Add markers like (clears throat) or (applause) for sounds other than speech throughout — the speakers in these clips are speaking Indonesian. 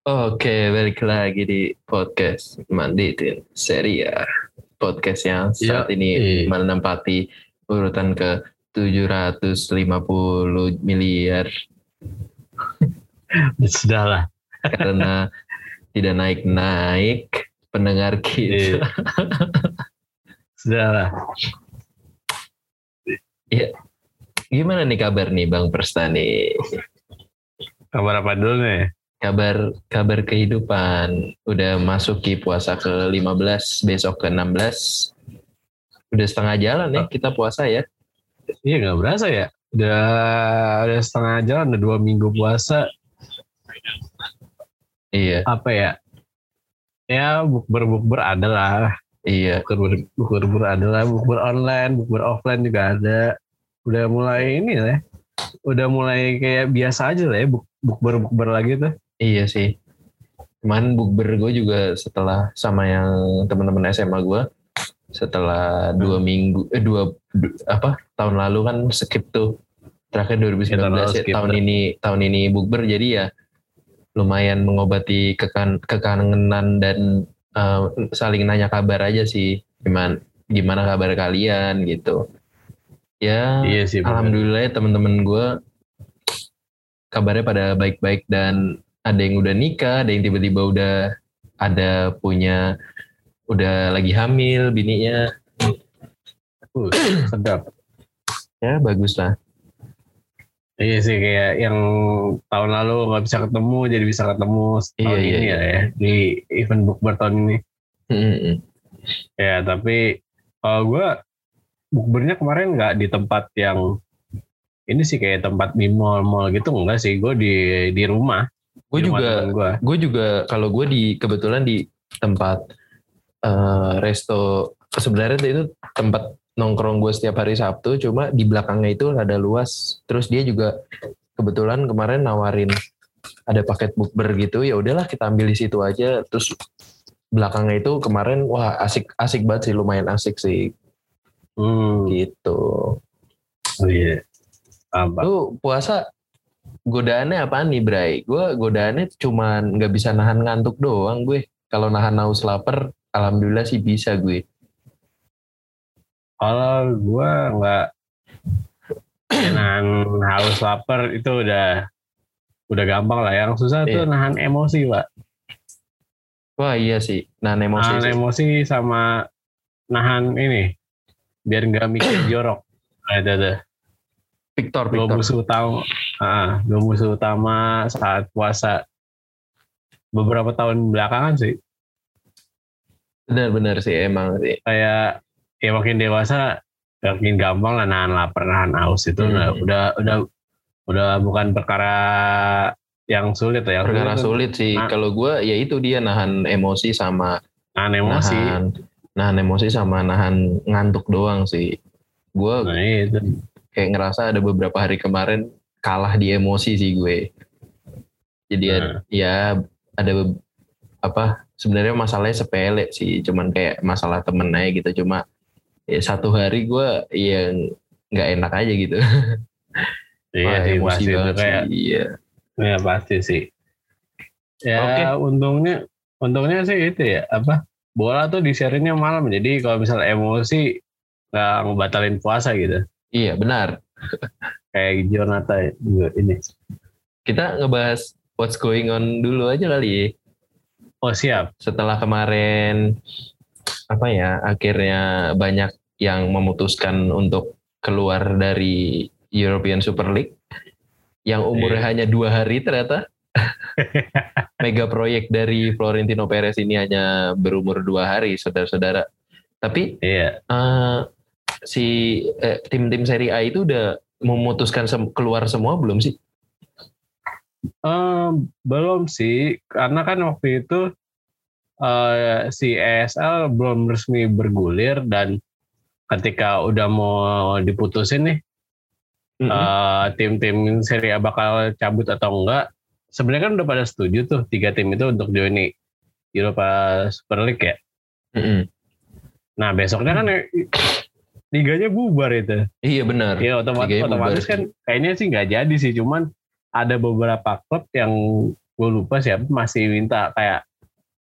Oke, balik lagi di podcast Manditin Seria. Podcast yang saat Yo, ini iya. menempati urutan ke 750 miliar (laughs) Sudah lah. karena tidak naik-naik pendengar kita. Iya. Sudah lah. Gimana nih kabar nih Bang Perstani? Kabar apa dulu nih? Kabar kabar kehidupan. Udah masuki puasa ke-15, besok ke-16. Udah setengah jalan ya kita puasa ya. Iya nggak berasa ya. Udah, udah setengah jalan, udah dua minggu puasa. Iya, Apa ya? Ya bukber-bukber ada lah. iya. Bukber- Bukber-bukber ada lah. Bukber online, bukber offline juga ada. Udah mulai ini lah. ya. Udah mulai kayak biasa aja lah ya. buk- Bukber-bukber lagi tuh. Iya sih. Kemarin bukber gue juga setelah sama yang teman-teman SMA gue setelah dua minggu eh dua du- apa tahun lalu kan skip tuh. Terakhir 2019 Ya, tahun lalu ya, skip. tahun ini tahun ini bukber. Jadi ya lumayan mengobati kekan kekangenan dan eh, saling nanya kabar aja sih. Gimana gimana kabar kalian gitu. Ya Iya sih. Alhamdulillah ya teman-teman gue kabarnya pada baik-baik dan ada yang udah nikah, ada yang tiba-tiba udah ada punya udah lagi hamil bininya. Uh, (clears throat) sedap. Ya bagus lah. Iya sih kayak yang tahun lalu nggak bisa ketemu jadi bisa ketemu tahun Iya, iya, ini iya. ya, ya di event bukber tahun ini. Mm-mm. Ya tapi kalau gue bukbernya kemarin nggak di tempat yang ini sih kayak tempat di mall-mall gitu enggak sih gue di di rumah. Gue juga gue. juga kalau gue di kebetulan di tempat eh, resto sebenarnya itu tempat nongkrong gue setiap hari Sabtu cuma di belakangnya itu ada luas terus dia juga kebetulan kemarin nawarin ada paket bukber gitu ya udahlah kita ambil di situ aja terus belakangnya itu kemarin wah asik asik banget sih lumayan asik sih Hmm, gitu oh iya. Apa? lu puasa godaannya apaan nih Bray gue godaannya cuman nggak bisa nahan ngantuk doang gue kalau nahan haus lapar alhamdulillah sih bisa gue Kalau gue nggak nahan haus lapar itu udah udah gampang lah. Yang susah tuh Iya. nahan emosi pak. wah iya sih nahan emosi nahan sih. emosi sama nahan ini biar nggak mikir jorok. Nah, itu tuh. Victor dua Victor. musuh utama. Ah, dua musuh utama saat puasa. Beberapa tahun belakangan sih. Benar-benar sih emang sih. Kayak ya makin dewasa makin gampang lah nahan lapar nahan haus itu. Hmm. udah udah udah udah bukan perkara yang sulit ya. Perkara tuh sulit sih. Nah. kalau gue ya itu dia nahan emosi sama nahan emosi. nahan nahan emosi sama nahan ngantuk doang sih. Gue nah itu kayak ngerasa ada beberapa hari kemarin kalah di emosi sih gue. Jadi ya- Nah. ya ada apa sebenarnya masalahnya sepele sih, cuman kayak masalah temen aja gitu. Cuma ya satu hari gue yang nggak enak aja gitu. (laughs) iya Wah, sih emosi pasti banget kayak sih. Iya. ya pasti sih ya Oke. untungnya untungnya sih itu ya apa bola tuh di malam jadi kalau misalnya emosi nggak ngebatalin puasa gitu Iya benar. kayak Jonathan juga ini. Kita ngebahas what's going on dulu aja kali. Oh siap. Setelah kemarin apa ya akhirnya banyak yang memutuskan untuk keluar dari European Super League yang umurnya Iya. hanya dua hari ternyata (laughs) mega proyek dari Florentino Perez ini hanya berumur dua hari saudara-saudara tapi Iya. eh, si eh, tim-tim Serie A itu udah memutuskan sem- keluar semua belum sih Em, belum sih, karena kan waktu itu eh, si ESL belum resmi bergulir dan ketika udah mau diputusin nih Mm-mm. eh, tim-tim Serie A bakal cabut atau enggak, sebenarnya kan udah pada setuju tuh tiga tim itu untuk join Europa Super League ya. Mm-mm. Nah besoknya kan (clears throat) liganya bubar itu. Iya benar. Ya otomatis, Liganya bubar otomatis sih. kan kayaknya sih nggak jadi sih, cuman ada beberapa klub yang gue lupa siapa masih minta kayak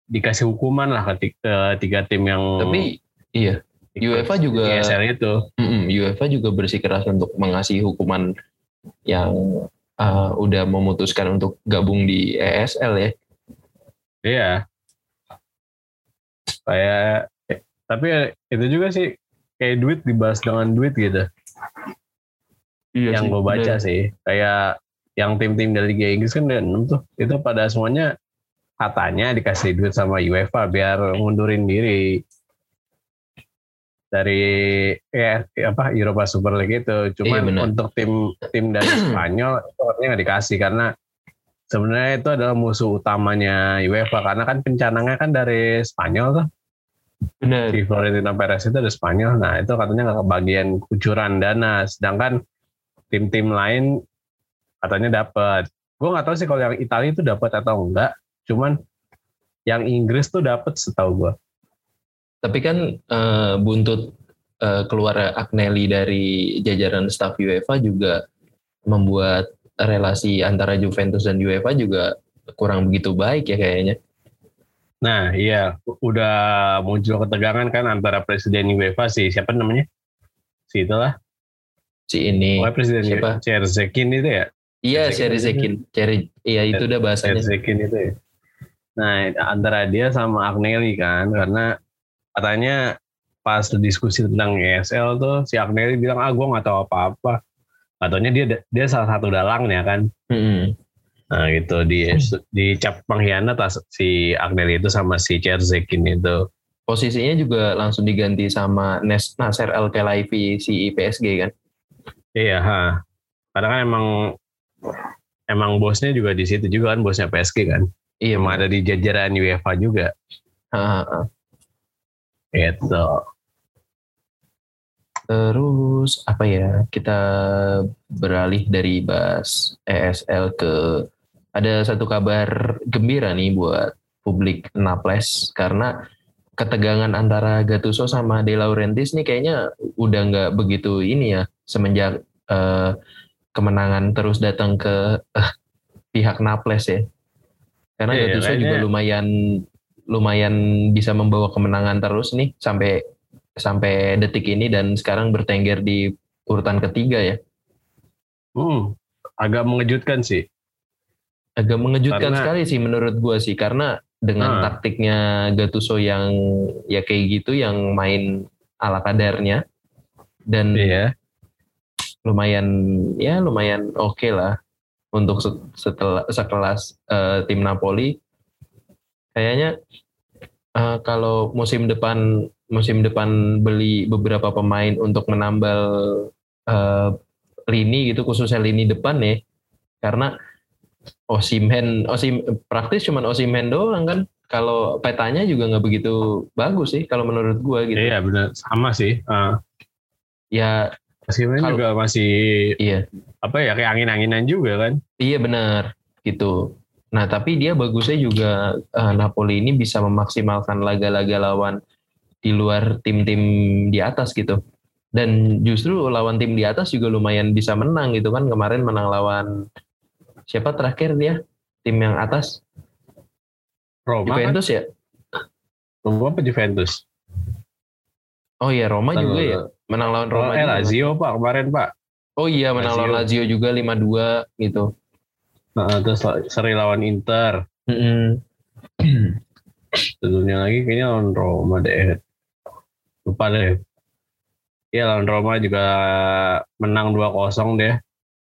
dikasih hukuman lah ke tiga tim yang Tapi iya, UEFA juga ESL itu. mm, UEFA juga bersikeras untuk mengasih hukuman yang uh, udah memutuskan untuk gabung di ESL ya. Iya. Kayak eh, tapi itu juga sih kayak duit dibahas dengan duit gitu. Iya yang gue baca sih kayak yang tim-tim dari Liga Inggris kan dan tuh itu pada semuanya katanya dikasih duit sama UEFA biar mundurin diri dari ya, apa Eropa Super League itu. Cuman Iya, untuk tim tim dari (clears throat) Spanyol itu nggak dikasih karena sebenarnya itu adalah musuh utamanya UEFA karena kan pencanangnya kan dari Spanyol tuh. Benar. Si Florentino Perez itu dari Spanyol. Nah, itu katanya nggak kebagian kucuran dana sedangkan tim-tim lain katanya dapat. Gue nggak tahu sih kalau yang Italia itu dapat atau enggak. Cuman yang Inggris tuh dapat setahu gue. Tapi kan eh, buntut eh, keluar Agnelli dari jajaran staf UEFA juga membuat relasi antara Juventus dan UEFA juga kurang begitu baik ya kayaknya. Nah, iya, udah muncul ketegangan kan antara presiden UEFA si siapa namanya? Si itulah. Si ini Pokoknya presiden siapa? Cerzekin itu ya. Iya, Cezekin. Seri Zekin. Ceri, iya itu udah bahasanya. Cerzekin itu ya. Nah, antara dia sama Agnelli kan karena katanya pas diskusi tentang ESL tuh si Agnelli bilang ah gue nggak tahu apa-apa. Katanya dia dia salah satu dalangnya kan. Mm-mm. Nah gitu di dicap pengkhianat lah si Agnelli itu sama si Cerzekin itu. Posisinya juga langsung diganti sama Nes Nasser El Khelaifi si PSG kan. Iya, ha. Karena kan emang emang bosnya juga di situ juga kan bosnya PSG kan. Iya, Emang ada di jajaran UEFA juga. Ha, ha. Gitu. Terus apa ya? Kita beralih dari bahas ESL ke ada satu kabar gembira nih buat publik Naples karena ketegangan antara Gattuso sama De Laurentiis nih kayaknya udah nggak begitu ini ya semenjak eh, kemenangan terus datang ke eh, pihak Naples ya. Karena Iya, Gattuso kayaknya- juga lumayan lumayan bisa membawa kemenangan terus nih sampai sampai detik ini dan sekarang bertengger di urutan ketiga ya. Hmm, agak mengejutkan sih. Agak mengejutkan Karena- sekali sih menurut gua sih karena dengan Ah. taktiknya Gattuso yang ya kayak gitu yang main ala kadarnya dan Iya. lumayan ya lumayan oke lah untuk se- setelah sekelas eh, tim Napoli kayaknya eh, kalau musim depan musim depan beli beberapa pemain untuk menambal eh, lini gitu khususnya lini depan ya karena Osimhen Osim praktis cuman Osimhen doang kan kalau petanya juga nggak begitu bagus sih kalau menurut gua gitu Iya benar sama sih. Uh, ya Kalau- juga masih iya apa ya kayak angin-anginan juga kan. Iya benar gitu. Nah tapi dia bagusnya juga eh, Napoli ini bisa memaksimalkan laga-laga lawan di luar tim-tim di atas gitu. Dan justru lawan tim di atas juga lumayan bisa menang gitu kan kemarin menang lawan siapa terakhir dia tim yang atas Roma kan? Juventus ya. Roma apa Juventus? Oh iya Roma juga ya menang lawan Roma. Eh. Lazio pak kemarin pak. Oh iya menang lawan Lazio juga 5-2 gitu. Nah, terus seri lawan Inter. Mm-mm. Tentunya lagi kayaknya lawan Roma deh. Lupa deh. Iya lawan Roma juga menang 2-0 deh.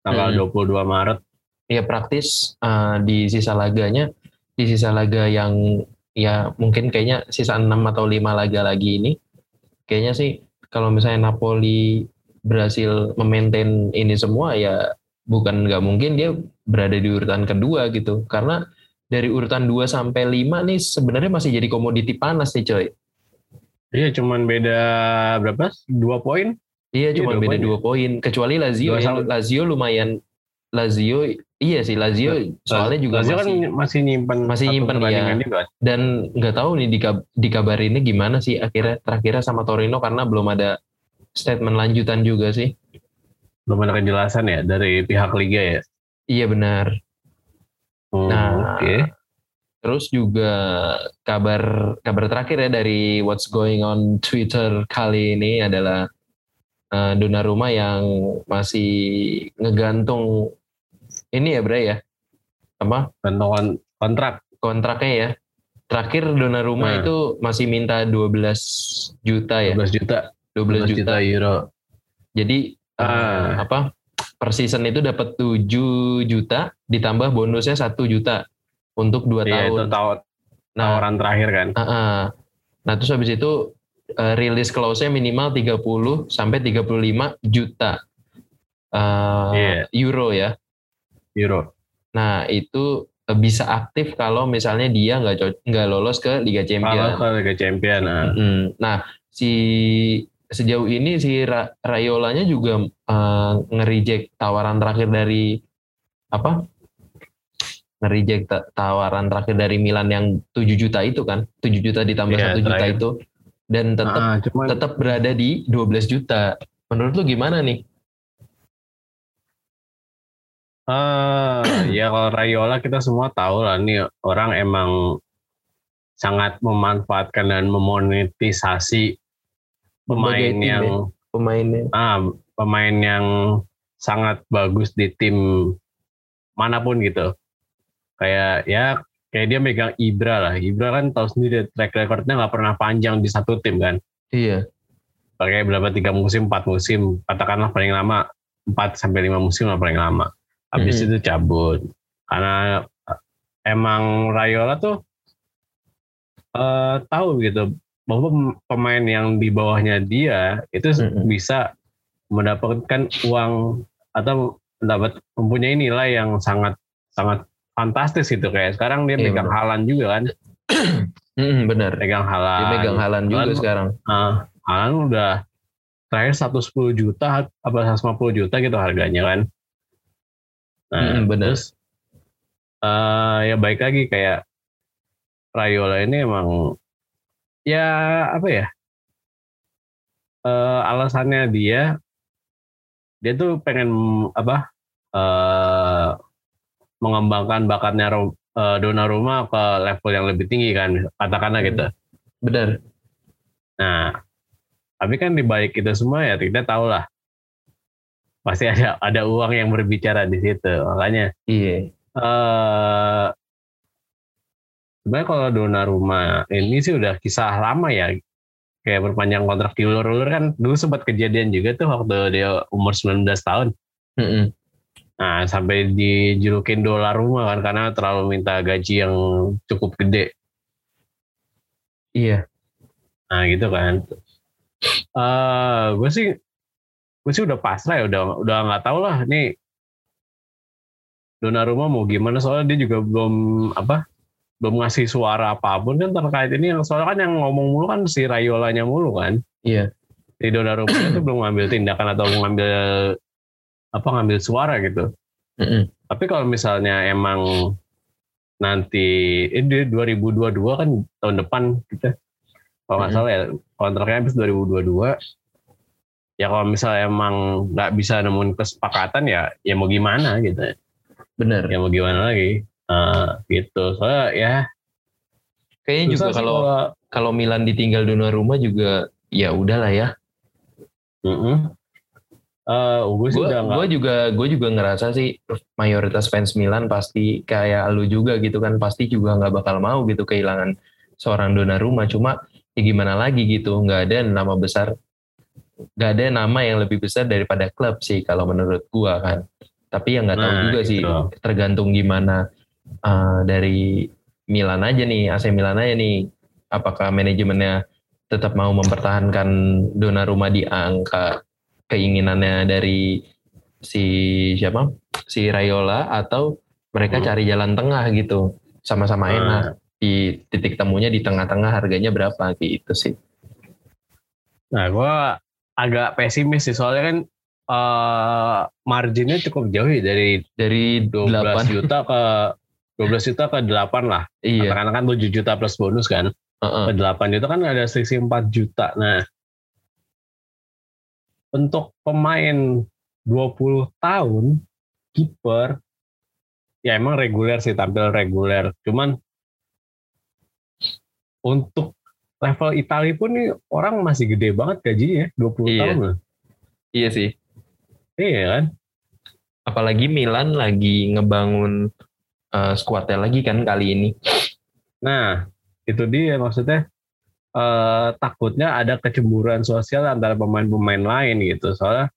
Tanggal Hmm. 22 Maret. Ya praktis eh, di sisa laganya di sisa laga yang ya mungkin kayaknya sisa 6 atau 5 laga lagi ini kayaknya sih kalau misalnya Napoli berhasil memaintain ini semua ya bukan nggak mungkin dia berada di urutan kedua gitu karena dari urutan 2 sampai 5 nih sebenarnya masih jadi komoditi panas nih coy Iya cuman beda berapa? Dua poin? iya Iya, cuma dua beda poin ya. dua poin kecuali Lazio ya Lazio lumayan Lazio iya sih Lazio soalnya juga Lazio masih kan masih nyimpen masih iya. juga. dan nggak tahu nih dikab- dikabarinnya gimana sih akhirnya terakhirnya sama Torino karena belum ada statement lanjutan juga sih Belum ada kejelasan ya dari pihak liga ya. iya benar Oh, Nah, Oke. Terus juga kabar kabar terakhir ya dari what's going on Twitter kali ini adalah uh, Donnarumma yang masih ngegantung ini ya Bray ya apa Gantung kon- kontrak. kontraknya ya. Terakhir Donnarumma Nah. itu masih minta 12 juta ya, 12 juta. 12, 12 juta. juta euro. Jadi uh, Ah. apa per season itu dapat 7 juta ditambah bonusnya 1 juta untuk 2 Iya itu tahun. taw- Nah, tawaran terakhir kan. Ah, ah. Nah, terus habis itu eh, rilis clause-nya minimal 30 sampai 35 juta eh, Iya. euro ya. Euro. Nah, itu eh, bisa aktif kalau misalnya dia nggak nggak lolos ke Liga Kalau Champion. ke Liga Champion. Nah. Mm. Nah, si sejauh ini si Ra- Rayolanya juga eh, nge-reject tawaran terakhir dari apa? Nge-reject ta- tawaran terakhir dari Milan yang 7 juta itu kan. 7 juta ditambah 1 juta terakhir. itu dan tetap Ah, cuman tetap berada di 12 juta. Menurut lu gimana nih? Ah, ya kalau Rayola kita semua tahu lah nih orang emang sangat memanfaatkan dan memonetisasi pemain tim ya, yang Pemainnya. ah pemain yang sangat bagus di tim mana pun gitu. Kayak ya kayak dia megang Ibra lah. Ibra kan tahu sendiri track recordnya nggak pernah panjang di satu tim kan. Iya. Pakai berapa tiga musim, empat musim, katakanlah paling lama empat sampai lima musim lah paling lama. Habis Mhm. itu cabut. Karena eh, emang Rayola tuh eh, tahu gitu bahwa pem- pemain yang di bawahnya dia itu Mhm. bisa mendapatkan uang atau mendapat mempunyai nilai yang sangat sangat fantastis gitu kayak sekarang dia Iya, megang benar. Halan juga kan (clears throat) Mm, bener. megang Halan Dia megang Halan juga Halan- sekarang. Ah, Halan udah terakhir 110 juta apa 150 juta gitu harganya kan. Nah, Mm-mm, bener. terus eh, ya baik lagi kayak Rayola ini emang ya apa ya? eh, alasannya dia dia tuh pengen apa? eh, mengembangkan bakatnya eh, Donnarumma ke level yang lebih tinggi kan, katakanlah Hmm. gitu. Bener. Nah, tapi kan di balik itu semua ya kita tahu lah pasti ada ada uang yang berbicara di situ. Makanya Iya. eh sebenarnya kalau Donnarumma ini sih udah kisah lama ya. Kayak berpanjang kontrak di ulur-ulur kan dulu sempat kejadian juga tuh waktu dia umur 19 tahun. Mm-mm. Nah, sampai dijulukin dolar rumah kan karena terlalu minta gaji yang cukup gede. Iya. Nah gitu kan. eh gue sih gue sih udah pasrah ya udah udah nggak tahu lah nih Donnarumma mau gimana soalnya dia juga belum apa belum ngasih suara apa pun kan terkait ini yang soalnya kan yang ngomong mulu kan si Rayolanya mulu kan Iya. si Donnarumma itu belum ngambil tindakan atau ngambil apa ngambil suara gitu Mm-mm. tapi kalau misalnya emang nanti ini 2022 kan tahun depan kita kalau nggak Mhm. salah ya kontraknya habis 2022 ya kalau misalnya emang nggak bisa nemuin kesepakatan ya ya mau gimana gitu Bener. ya mau gimana lagi Eh, gitu soalnya ya Kayaknya juga sih kalau kalau Milan ditinggal Donnarumma juga ya udahlah ya. Mm-mm. Eh, gue sih Gue udah nggak gue juga gue juga ngerasa sih mayoritas fans Milan pasti kayak lu juga gitu kan pasti juga nggak bakal mau gitu kehilangan seorang Donnarumma cuma ya gimana lagi gitu nggak ada nama besar nggak ada nama yang lebih besar daripada klub sih kalau menurut gua kan tapi yang nggak tahu Nah, juga sih itu. tergantung gimana uh, dari Milan aja nih AC Milan aja nih apakah manajemennya tetap mau mempertahankan Donnarumma di angka keinginannya dari si siapa si Rayola atau mereka Hmm. cari jalan tengah gitu sama-sama Nah. enak di titik temunya di tengah-tengah harganya berapa gitu sih Nah, gue agak pesimis sih soalnya kan eh marginnya cukup jauh ya dari dari 12 8 juta ke (laughs) 12 juta ke 8 lah. iya Katakan kan 7 juta plus bonus kan. heeh. Ke 8 itu kan ada selisih 4 juta. Nah, untuk pemain 20 tahun kiper ya emang reguler sih tampil reguler. Cuman untuk level Italia pun nih orang masih gede banget gajinya 20 Iya. tahun loh. Iya sih. Iya kan? Apalagi Milan lagi ngebangun eh, skuadnya lagi kan kali ini. Nah, itu dia maksudnya eh, takutnya ada kecemburuan sosial antara pemain-pemain lain gitu. Soalnya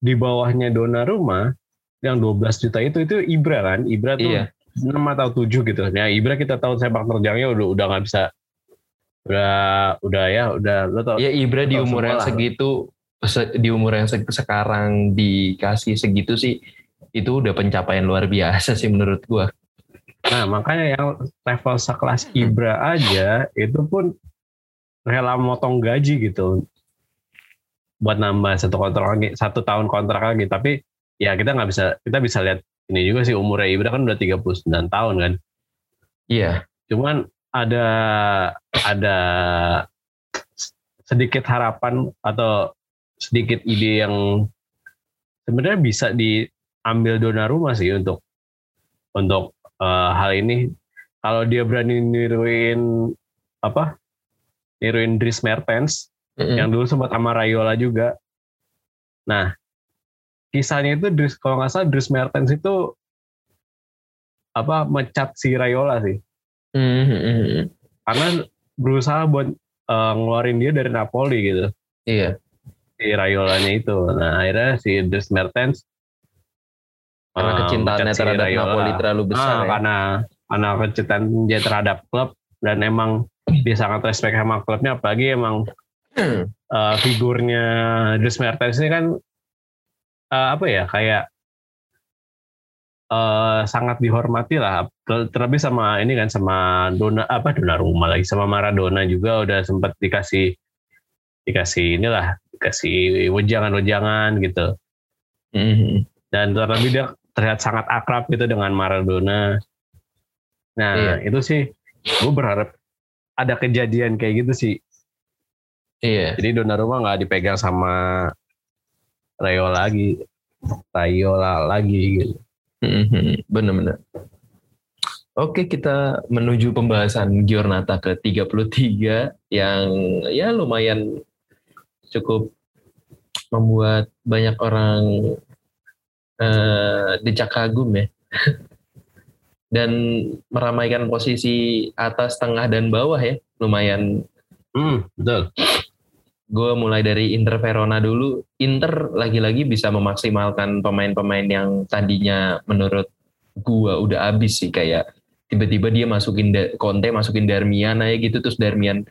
di bawahnya Donnarumma yang 12 juta itu itu Ibra kan. Ibra tuh Iya. 6 atau 7 gitu. Ya Ibra kita tahu sepak terjangnya udah udah nggak bisa udah udah ya udah lo tau Ya Ibra di umur yang segitu se- di umur yang se- sekarang dikasih segitu sih itu udah pencapaian luar biasa sih menurut gua. Nah, makanya yang level sekelas Ibra aja itu pun rela motong gaji gitu buat nambah satu kontrak lagi, satu tahun kontrak lagi. Tapi ya kita nggak bisa kita bisa lihat ini juga sih umurnya Ibra kan udah 39 tahun kan. Iya. Cuman ada ada sedikit harapan atau sedikit ide yang sebenarnya bisa diambil Donnarumma sih untuk untuk eh, hal ini. Kalau dia berani niruin apa? Niruin Dries Mertens Mm-mm. yang dulu sempat sama Rayola juga. Nah, kisahnya itu Dries kalau nggak salah Dries Mertens itu apa mecat si Rayola sih Mm-mm. karena berusaha buat eh, ngeluarin dia dari Napoli gitu Iya. si Rayolanya itu nah akhirnya si Dries Mertens Karena eh, kecintaannya si terhadap Raiola. Napoli terlalu besar Ah, ya. karena karena kecintaan dia terhadap klub dan emang dia sangat respect sama klubnya apalagi emang eh, figurnya Dries Mertens ini kan eh, apa ya kayak eh, sangat dihormati lah Ter- terlebih sama ini kan sama Dona apa Donnarumma lagi sama Maradona juga udah sempat dikasih dikasih inilah dikasih wejangan-wejangan gitu Mhm. dan terlebih dia terlihat sangat akrab gitu dengan Maradona nah Iya. itu sih gue berharap ada kejadian kayak gitu sih Iya. jadi Donnarumma nggak dipegang sama Rayola lagi Rayola lagi gitu Mhm. Bener-bener. Oke, kita menuju pembahasan Giornata ke-33 yang ya lumayan cukup membuat banyak orang eh, decak kagum ya. (laughs) Dan meramaikan posisi atas, tengah, dan bawah ya. Lumayan hmm betul gue mulai dari Inter Verona dulu. Inter lagi-lagi bisa memaksimalkan pemain-pemain yang tadinya menurut gue udah habis sih kayak tiba-tiba dia masukin Conte masukin Darmian aja gitu terus Darmian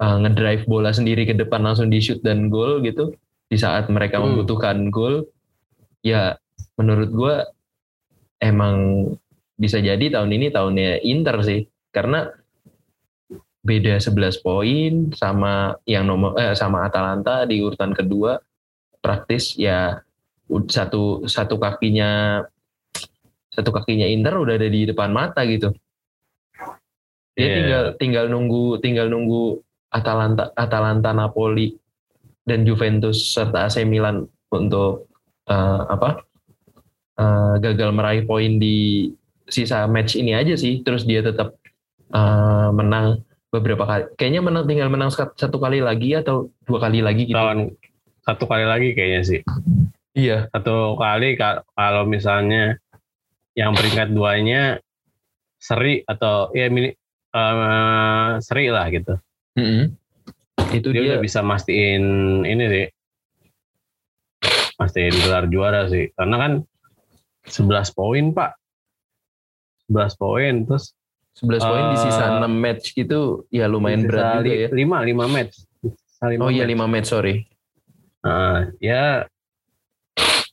uh, ngedrive bola sendiri ke depan langsung di shoot dan gol gitu di saat mereka Hmm. membutuhkan gol ya menurut gue emang bisa jadi tahun ini tahunnya Inter sih karena beda 11 poin sama yang nomor eh, sama Atalanta di urutan kedua praktis ya satu satu kakinya satu kakinya Inter udah ada di depan mata gitu. Dia Iya. tinggal tinggal nunggu tinggal nunggu Atalanta Atalanta Napoli dan Juventus serta AC Milan untuk eh, apa eh, gagal meraih poin di sisa match ini aja sih terus dia tetap eh, menang beberapa kali. Kayaknya menang tinggal menang sat- satu kali lagi atau dua kali lagi gitu. Tahun satu kali lagi kayaknya sih. Iya. Satu kali ka- kalau misalnya yang peringkat duanya seri atau ya mini eh, seri lah gitu. Mm-mm. itu dia, dia, udah bisa mastiin ini sih. Mastiin gelar juara sih. Karena kan 11 poin pak. 11 poin terus 11 poin di sisa Eh, 6 match gitu ya lumayan berat juga ya. lima lima match. Sisa lima oh iya match. 5 match sorry. Nah, ya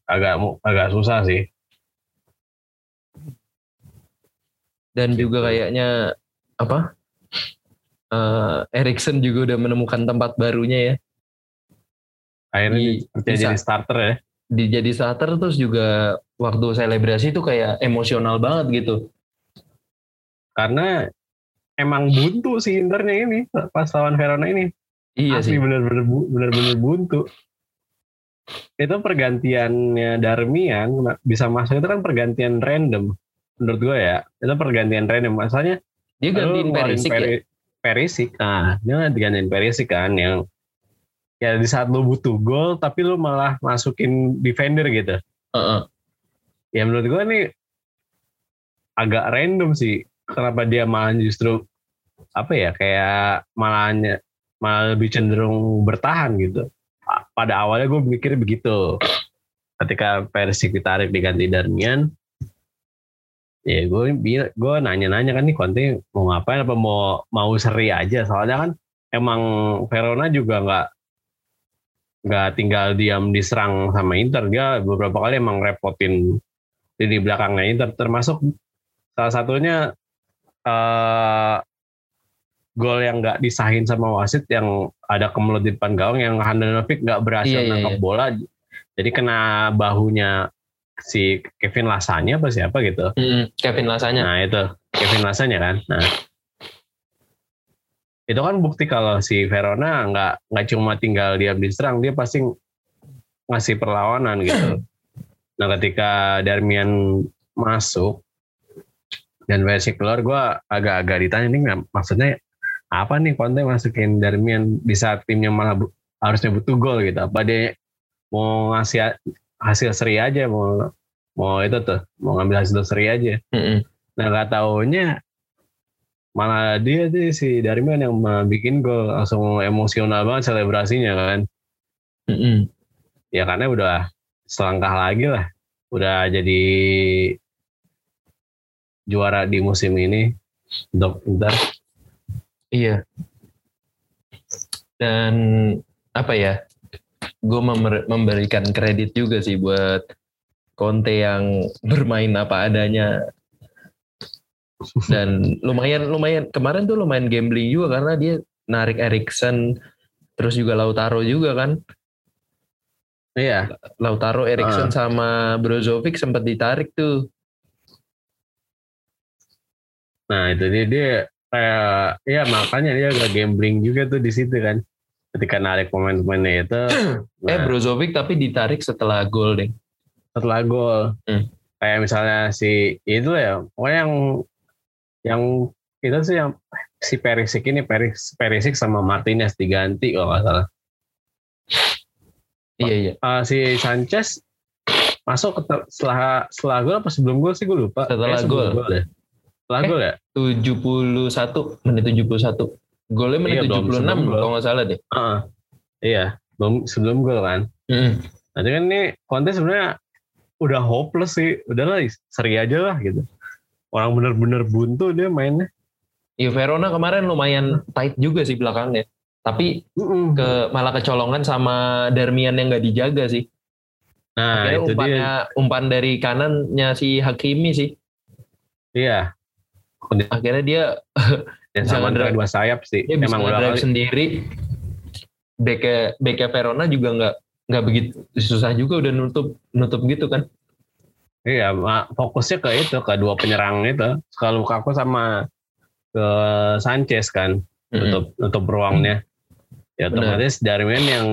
agak agak susah sih. Dan Gitu. juga kayaknya apa? Eh Erikson juga udah menemukan tempat barunya ya. Akhirnya Di- jadi starter ya. di jadi starter terus juga waktu selebrasi itu kayak emosional banget gitu karena emang buntu sih Internya ini pas lawan Verona ini. Iya asli sih. bener-bener bu- bener-bener buntu. Itu pergantiannya Darmian bisa masuk itu kan pergantian random menurut gue ya. Itu pergantian random masalahnya Dia gantiin Perisic ya. Peri- Perisic nah dia kan digantiin Perisic kan yang ya di saat lu butuh gol tapi lu malah masukin defender gitu. Heeh. ya menurut gue nih agak random sih kenapa dia malah justru apa ya kayak malahnya malah lebih cenderung bertahan gitu. Pa- pada awalnya gue mikir begitu. Ketika Persik ditarik diganti Darmian ya gue gue nanya-nanya kan nih Conte mau ngapain? Apa mau mau seri aja? Soalnya kan emang Verona juga nggak nggak tinggal diam diserang sama Inter. Dia beberapa kali emang repotin di belakangnya Inter termasuk salah satunya eh gol yang nggak disahin sama wasit yang ada kemelut di depan gawang yang Handanovic nggak berhasil Iya, iya, nangkap iya. bola jadi kena bahunya si Kevin Lasanya apa siapa gitu Mm-mm. Kevin Lasanya. nah itu Kevin Lasanya kan nah itu kan bukti kalau si Verona nggak nggak cuma tinggal diam diserang dia pasti ngasih perlawanan gitu (clears throat) nah ketika Darmian masuk dan versi keluar gue agak-agak ditanya nih nggak- maksudnya apa nih Conte masukin Darmian di saat timnya malah bu- harusnya butuh gol gitu apa dia mau ngasih ha- hasil seri aja mau mau itu tuh mau ngambil hasil seri aja Mm-mm. nah nggak taunya malah dia tuh si Darmian yang bikin gol langsung emosional banget selebrasinya kan Mm-mm. ya karena udah selangkah lagi lah udah jadi juara di musim ini untuk Inter Iya. Dan apa ya? Gue memberikan kredit juga sih buat Conte yang (laughs) bermain apa adanya. Dan lumayan lumayan kemarin tuh lumayan gambling juga karena dia narik Erikson terus juga Lautaro juga kan. iya Lautaro, Erikson sama Brozovic sempat ditarik tuh. Nah itu dia dia kayak ya makanya dia agak gambling juga tuh di situ kan ketika narik pemain-pemainnya itu (clears throat) Eh nah, Brozovic tapi ditarik setelah gol deh. setelah gol Hmm. kayak misalnya si itu ya pokoknya yang yang itu sih yang si Perisic ini Peris, Perisic sama Martinez diganti kalau nggak salah Iya iya. Eh, si Sanchez masuk ke- setelah setelah gol apa sebelum gol sih gue lupa Setelah gol. deh. Setelah Eh, gol ya 71 menit 71. Golnya menit Iya, belum 76 sebelum gol. kalau nggak salah deh. Heeh. iya belum sebelum gol kan Nanti kan ini Conte sebenarnya udah hopeless sih. Udahlah seri aja lah gitu. Orang bener-bener buntu dia mainnya. Ya Verona kemarin lumayan tight juga sih belakangnya. Tapi ke malah kecolongan sama Darmian yang nggak dijaga sih. nah Akhirnya itu dia. umpannya umpan dari kanannya si Hakimi sih. Iya. Akhirnya dia (laughs) Dan sama antara dua sayap sih. dia bisa Emang udah drive sendiri. Beke beke Verona juga nggak nggak begitu susah juga udah nutup nutup gitu kan. Iya, fokusnya ke itu, ke dua penyerang itu. Ke Lukaku sama ke Sanchez kan. Nutup, nutup ruangnya. Ya otomatis Darmian yang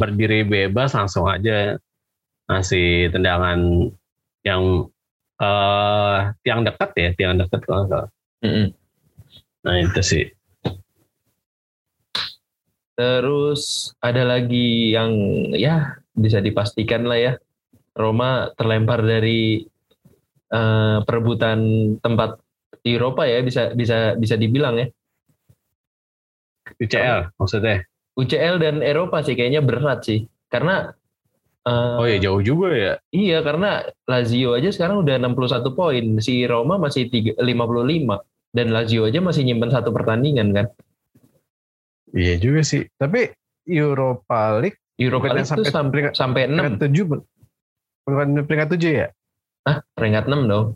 berdiri bebas langsung aja ngasih tendangan yang eh tiang dekat ya, tiang dekat kalau. Mm-mm. Nah itu sih. Terus ada lagi yang ya bisa dipastikan lah ya Roma terlempar dari eh, perebutan tempat di Eropa ya bisa bisa bisa dibilang ya UCL maksudnya. UCL dan Eropa sih kayaknya berat sih karena eh, Oh ya jauh juga ya. iya karena Lazio aja sekarang udah 61 poin si Roma masih tiga- 55 dan Lazio aja masih nyimpen satu pertandingan kan Iya juga sih. Tapi Europa League Europa League itu sampai peringkat, sampai 6 peringkat tujuh bukan peringkat tujuh ya? ah peringkat 6 dong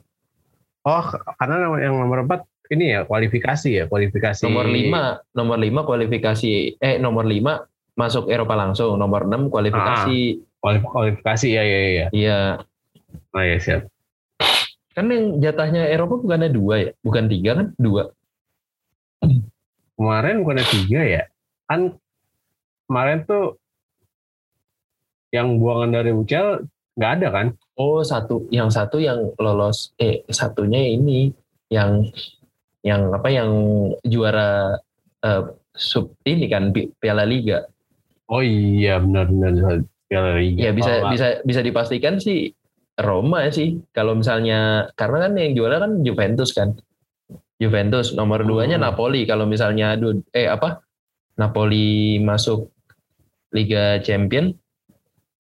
Oh karena yang nomor empat ini ya kualifikasi ya kualifikasi. Nomor 5, nomor 5 kualifikasi eh nomor 5 masuk Eropa langsung, nomor 6 kualifikasi. Kualif- kualifikasi ya ya ya. Iya. Oh ya siap. Kan yang jatahnya Eropa bukannya dua ya? Bukan tiga kan? Dua. Kemarin bukan ada tiga ya? Kan kemarin tuh yang buangan dari UCL nggak ada kan? Oh satu, yang satu yang lolos, eh satunya ini yang yang apa yang juara uh, sub ini kan Piala Liga. Oh iya benar-benar Piala Liga. Ya bisa oh, bisa bisa dipastikan sih Roma sih. Kalau misalnya karena kan yang juara kan Juventus kan. Juventus nomor duanya hmm. Napoli. Kalau misalnya eh apa Napoli masuk Liga Champion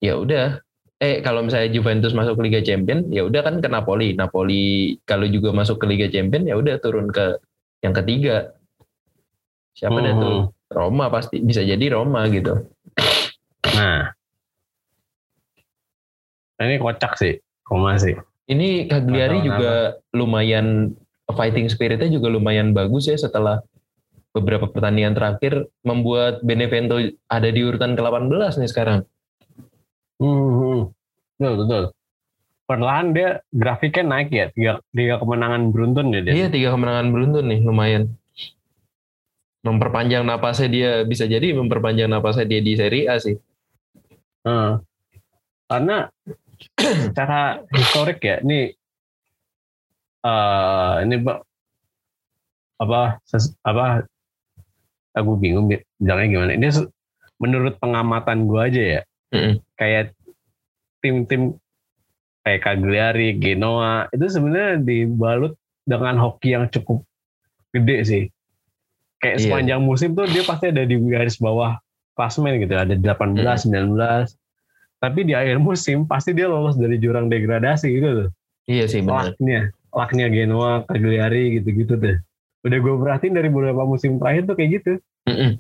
ya udah eh kalau misalnya Juventus masuk Liga Champion ya udah kan ke Napoli Napoli kalau juga masuk ke Liga Champion ya udah turun ke yang ketiga siapa hmm. tuh Roma pasti bisa jadi Roma gitu nah ini kocak sih Roma sih ini Cagliari juga apa. lumayan fighting spiritnya juga lumayan bagus ya setelah beberapa pertandingan terakhir membuat Benevento ada di urutan ke-18 nih sekarang. Hmm, betul betul. Perlahan dia grafiknya naik ya, tiga, tiga kemenangan beruntun ya dia. Iya tiga kemenangan beruntun nih lumayan. Memperpanjang napasnya dia bisa jadi memperpanjang napasnya dia di Serie A sih. Hmm. Karena (clears throat) secara historik ya, ini uh, ini apa ses, apa aku bingung bilangnya gimana. Ini menurut pengamatan gue aja ya, mm Kayak tim-tim kayak Cagliari, Genoa itu sebenarnya dibalut dengan hoki yang cukup gede sih. Kayak iya. sepanjang musim tuh dia pasti ada di garis bawah klasmen gitu, ada 18, mm. 19. Tapi di akhir musim pasti dia lolos dari jurang degradasi gitu tuh. Iya sih benar. Laknya, laknya Genoa, Cagliari gitu-gitu tuh. Udah gue perhatiin dari beberapa musim terakhir tuh kayak gitu. Mm -mm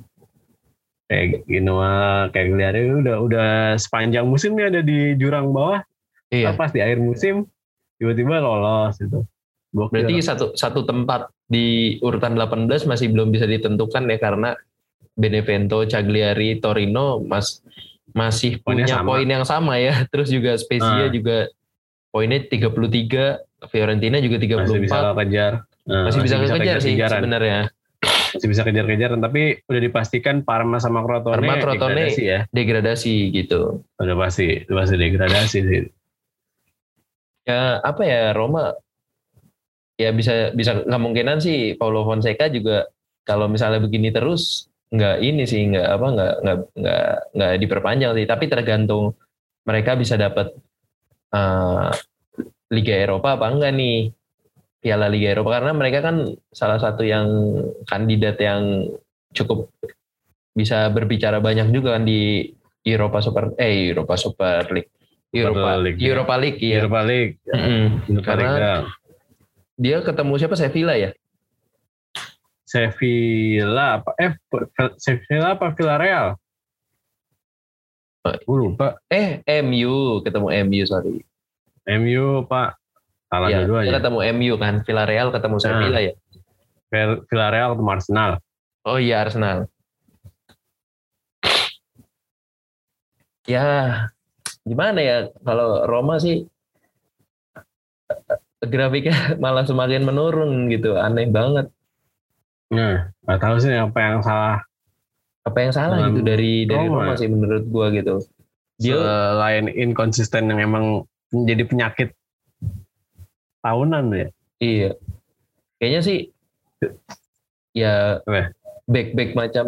kayak Genoa Cagliari udah udah sepanjang musim nih ada di jurang bawah iya. pas di akhir musim tiba-tiba lolos itu Gokil. berarti satu satu tempat di urutan 18 masih belum bisa ditentukan ya karena Benevento, Cagliari, Torino mas masih Poinnya punya sama. poin yang sama ya. (laughs) Terus juga Spezia nah. juga poinnya 33 Fiorentina juga 34 masih bisa kejar. Nah, masih, bisa, bisa kejar sih sebenarnya. Masih bisa kejar-kejaran tapi udah dipastikan Parma sama Crotone, Parma, Crotone degradasi ya. degradasi gitu. Udah pasti udah pasti degradasi sih. Ya apa ya Roma? Ya bisa bisa kemungkinan sih Paulo Fonseca juga kalau misalnya begini terus nggak ini sih nggak apa nggak nggak nggak nggak diperpanjang sih tapi tergantung mereka bisa dapat uh, Liga Eropa apa enggak nih Piala Liga Eropa karena mereka kan salah satu yang kandidat yang cukup bisa berbicara banyak juga kan di Eropa Super eh Eropa Super League Eropa League Eropa League ya. Eropa League. Mm -hmm. Karena ya. dia ketemu siapa Sevilla ya? Sevilla apa eh Sevilla apa Villarreal? Gue lupa. Eh MU ketemu MU sorry. MU Pak Salah ya, dua-duanya. ketemu MU kan, Villarreal ketemu nah, Sevilla ya. Villarreal ketemu Arsenal. Oh iya Arsenal. Ya, gimana ya kalau Roma sih grafiknya (laughs) malah semakin menurun gitu, aneh banget. Nah, nggak tahu sih apa yang salah. Apa yang salah gitu dari dari Roma sih menurut gua gitu. Dia selain inkonsisten yang emang menjadi penyakit tahunan ya? Iya. Kayaknya sih ya back back macam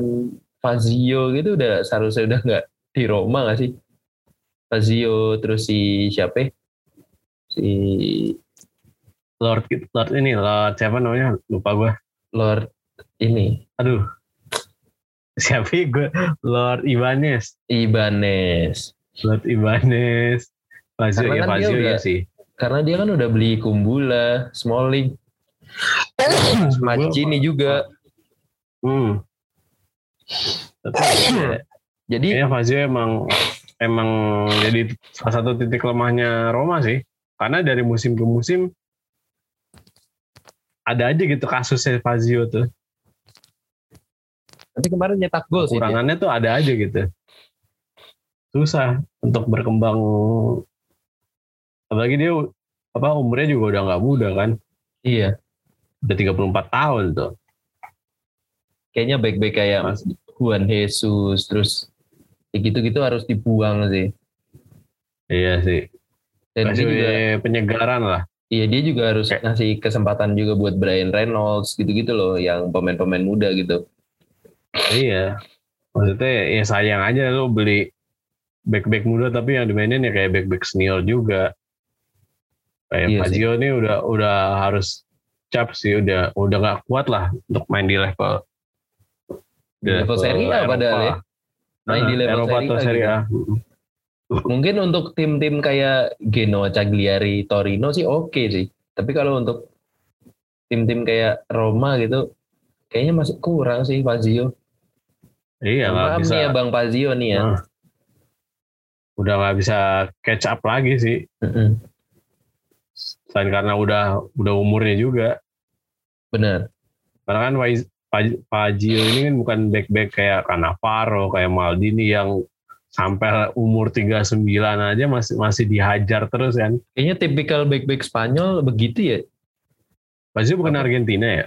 Fazio gitu udah seharusnya udah nggak di Roma nggak sih? Fazio terus si siapa? Si Lord Lord ini Lord siapa namanya? Lupa gue Lord ini. Aduh. Siapa gue Lord Ibanez. Ibanez. Lord Ibanez. Fazio ya kan Fazio ya sih. karena dia kan udah beli Kumbula, Smalling, Macini juga. Hmm. jadi ya Fazio emang emang jadi salah satu titik lemahnya Roma sih. Karena dari musim ke musim ada aja gitu kasusnya Fazio tuh. Tapi kemarin nyetak gol sih. Kurangannya tuh ada aja gitu. Susah untuk berkembang apalagi dia apa umurnya juga udah nggak muda kan iya udah 34 tahun tuh kayaknya baik-baik kayak Mas Juan Jesus terus gitu-gitu harus dibuang sih iya sih Dan dia juga penyegaran lah. Iya dia juga harus Kayak- ngasih kesempatan juga buat Brian Reynolds gitu-gitu loh yang pemain-pemain muda gitu. Iya. Maksudnya ya sayang aja lu beli back-back muda tapi yang dimainin ya kayak back-back senior juga. Kayak Iya. Fazio ini udah udah harus cap sih udah udah nggak kuat lah untuk main di level Di level Serie A padahal ya. Main di Nah, level Eropa Serie atau A Serie gitu. A. Mungkin untuk tim-tim kayak Genoa, Cagliari, Torino sih oke sih. Tapi kalau untuk tim-tim kayak Roma gitu kayaknya masih kurang sih Fazio. Iya nggak Maaf bisa. nih ya Bang Fazio nih ya. Nah, udah nggak bisa catch up lagi sih. Mm-mm. Selain karena udah udah umurnya juga. Bener. Karena kan Fazio ini kan bukan back-back kayak Cannavaro, kayak Maldini yang sampai umur 39 aja masih masih dihajar terus kan. Kayaknya tipikal back-back Spanyol begitu ya. Fazio bukan Argentina ya?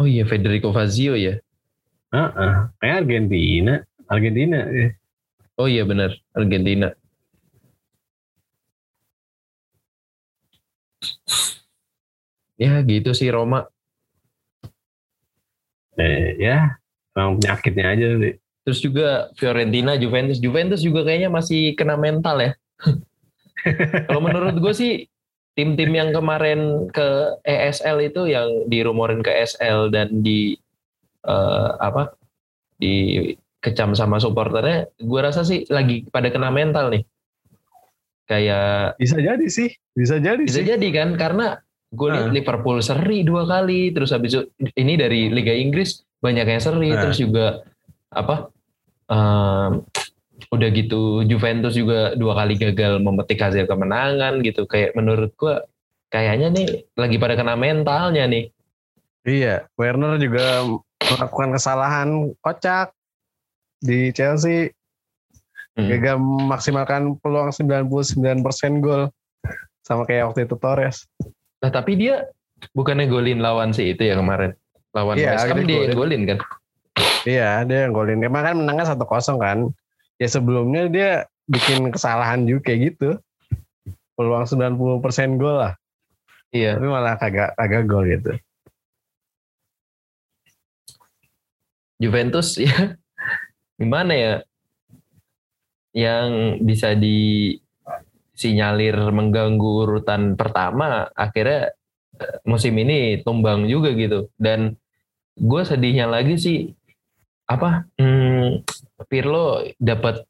Oh iya Federico Fazio ya. Heeh, kayak Argentina. Argentina. eh. Oh iya benar Argentina. Ya gitu sih Roma. Eh, ya, emang penyakitnya aja sih. Terus juga Fiorentina, Juventus. Juventus juga kayaknya masih kena mental ya. (laughs) Kalau menurut gue sih tim-tim yang kemarin ke ESL itu yang dirumorin ke SL dan di eh, apa di kecam sama supporternya, gue rasa sih lagi pada kena mental nih. Kayak Bisa jadi sih, bisa jadi bisa sih. jadi kan karena gue lihat Ah. Liverpool seri dua kali, terus habis itu ini dari Liga Inggris banyak yang seri, Ah. terus juga apa em, udah gitu Juventus juga dua kali gagal memetik hasil kemenangan gitu. Kayak menurut gue kayaknya nih lagi pada kena mentalnya nih. Iya, Werner juga melakukan kesalahan kocak di Chelsea. Hmm. Gagal memaksimalkan peluang 99% gol. Sama kayak waktu itu Torres. Nah tapi dia bukannya golin lawan si itu ya kemarin. Lawan Iya, West Ham dia golin. golin kan. Iya, dia yang golin. Kemarin kan menangnya 1-0 kan. Ya sebelumnya dia bikin kesalahan juga kayak gitu. Peluang 90% gol lah. Iya. Tapi malah kagak kagak gol gitu. Juventus (laughs) ya. Gimana ya? Yang bisa disinyalir mengganggu urutan pertama akhirnya eh, musim ini tumbang juga gitu. Dan gue sedihnya lagi sih apa hmm, Pirlo dapat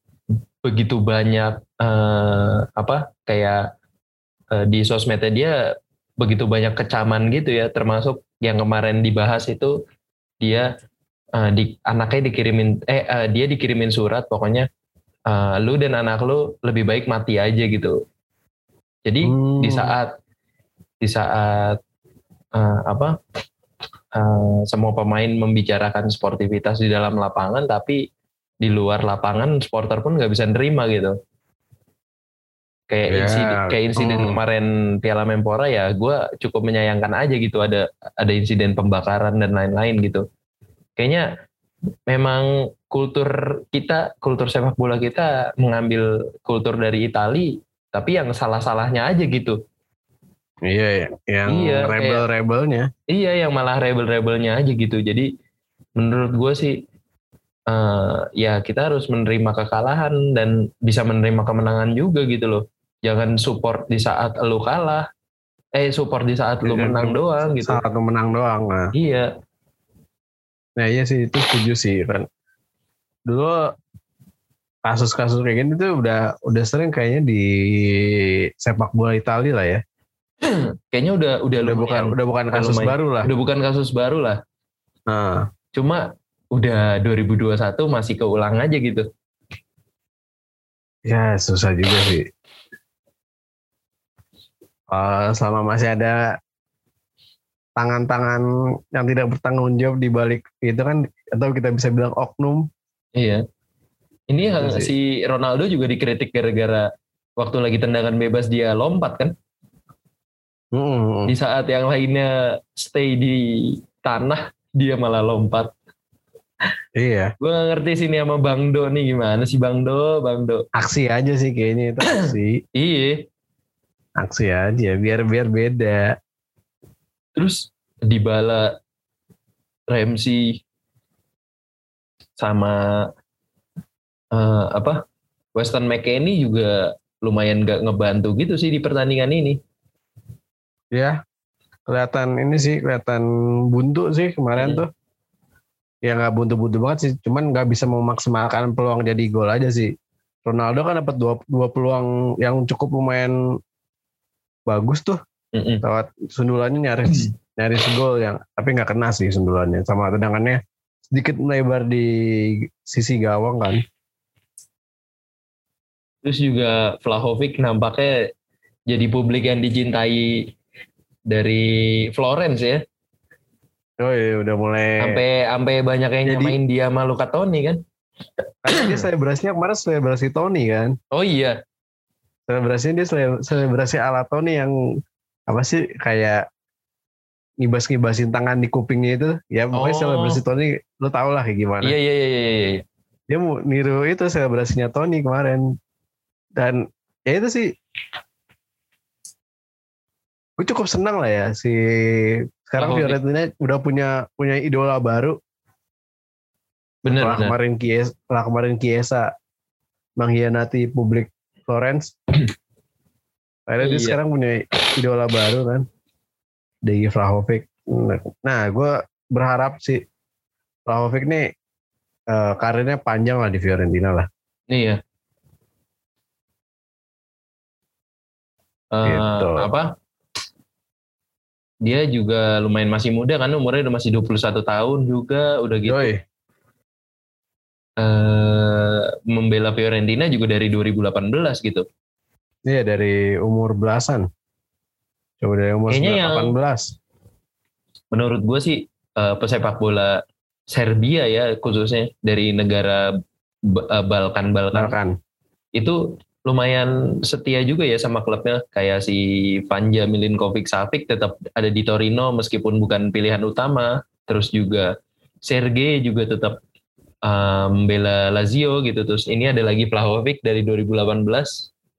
begitu banyak eh, apa kayak eh, di sosmednya dia begitu banyak kecaman gitu ya. Termasuk yang kemarin dibahas itu dia eh, di anaknya dikirimin eh eh, dia dikirimin surat pokoknya eh, lu dan anak lu lebih baik mati aja gitu. Jadi Hmm. di saat di saat eh, apa eh, semua pemain membicarakan sportivitas di dalam lapangan tapi di luar lapangan supporter pun nggak bisa nerima gitu. Kayak Ya, insiden, kayak insiden hmm. kemarin Piala Menpora ya, gue cukup menyayangkan aja gitu ada ada insiden pembakaran dan lain-lain gitu kayaknya memang kultur kita, kultur sepak bola kita mengambil kultur dari Itali, tapi yang salah-salahnya aja gitu. Iya, iya. yang Iya, rebel-rebelnya. Iya, yang malah rebel-rebelnya aja gitu. Jadi menurut gue sih, eh, ya kita harus menerima kekalahan dan bisa menerima kemenangan juga gitu loh. Jangan support di saat lu kalah, eh support di saat lu Iya, menang doang gitu. Saat lu menang doang. Nah. Iya, Nah iya sih itu setuju sih kan. Dulu kasus-kasus kayak gini tuh udah udah sering kayaknya di sepak bola Italia lah ya. (clears throat) kayaknya udah udah Udah bukan udah bukan kasus lumayan. baru lah. udah bukan kasus baru lah. Nah, Cuma udah 2021 masih keulang aja gitu. ya susah juga sih. Eh, selama masih ada tangan-tangan yang tidak bertanggung jawab di balik itu kan atau kita bisa bilang oknum. Iya. Ini Gitu yang sih. si Ronaldo juga dikritik gara-gara waktu lagi tendangan bebas dia lompat kan. Mm-mm. Di saat yang lainnya stay di tanah dia malah lompat. Iya. (laughs) Gue gak ngerti sini sama Bang Do nih gimana sih Bang Do, Bang Do. Aksi aja sih kayaknya itu aksi. (clears throat) Iya. aksi aja biar biar beda. Terus Dybala, Ramsey, sama eh, apa Weston McKennie juga lumayan gak ngebantu gitu sih di pertandingan ini. Ya. Kelihatan ini sih kelihatan buntu sih kemarin Hmm. tuh. Ya nggak buntu-buntu banget sih, cuman nggak bisa memaksimalkan peluang jadi gol aja sih. Ronaldo kan dapat dua, dua peluang yang cukup lumayan bagus tuh. Mm-mm. lewat sundulannya nyaris nyaris gol yang tapi nggak kena sih sundulannya sama tendangannya sedikit melebar di sisi gawang kan Terus juga Vlahovic nampaknya jadi publik yang dicintai dari Florence ya. oh iya udah mulai Sampai sampai banyak yang Jadi- nyamain dia sama Luka Toni kan. karena dia selebrasinya kemarin selebrasi Tony kan Oh iya. selebrasinya dia sele- selebrasi ala Tony yang apa sih kayak ngibas-ngibasin tangan di kupingnya itu ya pokoknya Oh. selebrasi Tony lo tau lah kayak gimana Iya iya iya iya. iya. dia mau niru itu selebrasinya Tony kemarin dan ya itu sih gue cukup senang lah ya si sekarang Oh, Fiorentina udah punya punya idola baru Bener bener. kemarin Kiesa setelah kemarin Kiesa mengkhianati publik Florence (clears throat) akhirnya dia Iya. sekarang punya idola baru kan Degi Vlahovic nah gue berharap sih Vlahovic nih eh, karirnya panjang lah di Fiorentina lah Iya. Eh, Gitu. apa? Dia juga lumayan masih muda kan umurnya udah masih 21 tahun juga udah gitu. Yoi. eh membela Fiorentina juga dari 2018 gitu. Iya dari umur belasan. Coba dari umur Kayaknya yang- 18. Menurut gue sih eh, pesepak bola Serbia ya khususnya dari negara eh, Balkan Balkan Bahkan. itu lumayan setia juga ya sama klubnya kayak si Panja Milinkovic Savic tetap ada di Torino meskipun bukan pilihan utama terus juga Sergei juga tetap uh, membela Lazio gitu terus ini ada lagi Vlahovic dari 2018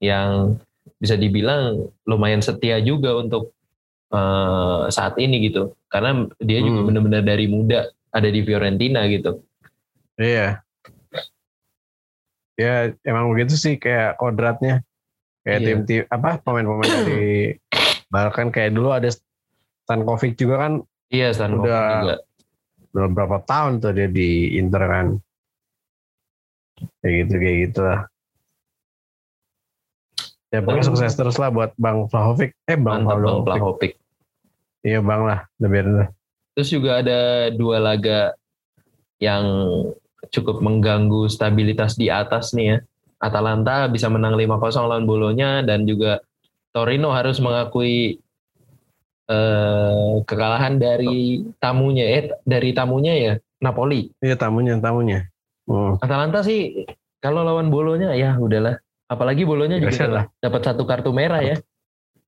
yang bisa dibilang lumayan setia juga untuk uh, saat ini gitu karena dia juga Hmm. benar-benar dari muda ada di Fiorentina gitu Iya. Ya emang begitu sih kayak kodratnya. Kayak Iya. tim-tim apa pemain-pemain dari (clears throat) bahkan kayak dulu ada Stankovic juga kan iya Stankovic Udah. juga udah berapa tahun tuh dia di Inter kan. Kayak gitu kayak gitu lah. Ya pokoknya sukses terus lah buat Bang Vlahovic. Eh Bang mantap. Vlahovic Iya Bang lah. Udah biarin lah. Terus juga ada dua laga yang cukup mengganggu stabilitas di atas nih ya. Atalanta bisa menang 5-0 lawan Bolonya dan juga Torino harus mengakui eh, kekalahan dari tamunya eh dari tamunya ya Napoli. Iya tamunya tamunya. Hmm. Atalanta sih kalau lawan Bolonya ya udahlah. Apalagi Bolonya Ya juga udahlah. dapat satu kartu merah ya.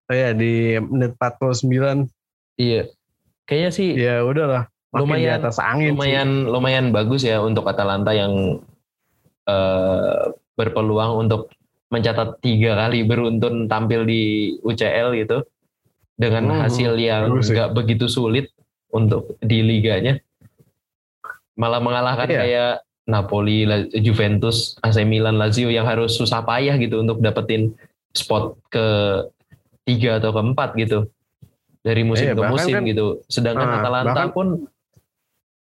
Oh ya di menit 49 Iya. Kayaknya sih ya udahlah makin Lumayan- di atas angin sih. lumayan lumayan bagus ya untuk Atalanta yang eh, berpeluang untuk mencatat tiga kali beruntun tampil di UCL gitu dengan Hmm, hasil yang nggak begitu sulit untuk di liganya malah mengalahkan Iya. kayak Napoli, Juventus, AC Milan, Lazio yang harus susah payah gitu untuk dapetin spot ke tiga atau keempat gitu dari musim Iya, ke musim kan- gitu. Sedangkan Ah, Atalanta bahkan- pun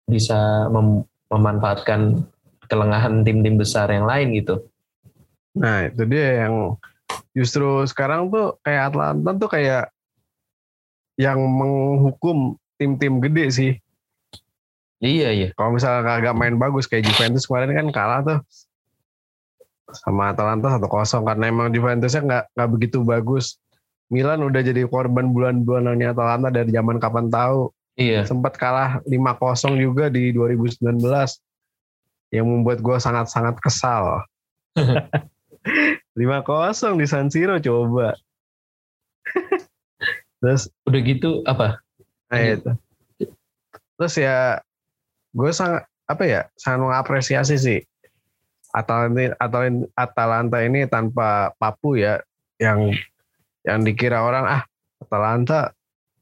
bisa mem- memanfaatkan kelengahan tim-tim besar yang lain gitu. Nah itu dia yang justru sekarang tuh kayak Atlanta tuh kayak yang menghukum tim-tim gede sih. Iya iya. Kalau misalnya kagak main bagus kayak Juventus kemarin kan kalah tuh sama Atalanta 1-0 karena emang Juventusnya nggak nggak begitu bagus. Milan udah jadi korban bulan-bulanannya Atalanta dari zaman kapan tahu. Iya. Sempat kalah 5-0 juga di 2019 yang membuat gue sangat-sangat kesal. (laughs) 5-0 di San Siro coba. (laughs) Terus Udah gitu apa? Nah, itu. Terus ya gue sangat apa ya sangat mengapresiasi sih Atalanta Atalanta, Atalanta ini tanpa Papu ya yang yang dikira orang ah Atalanta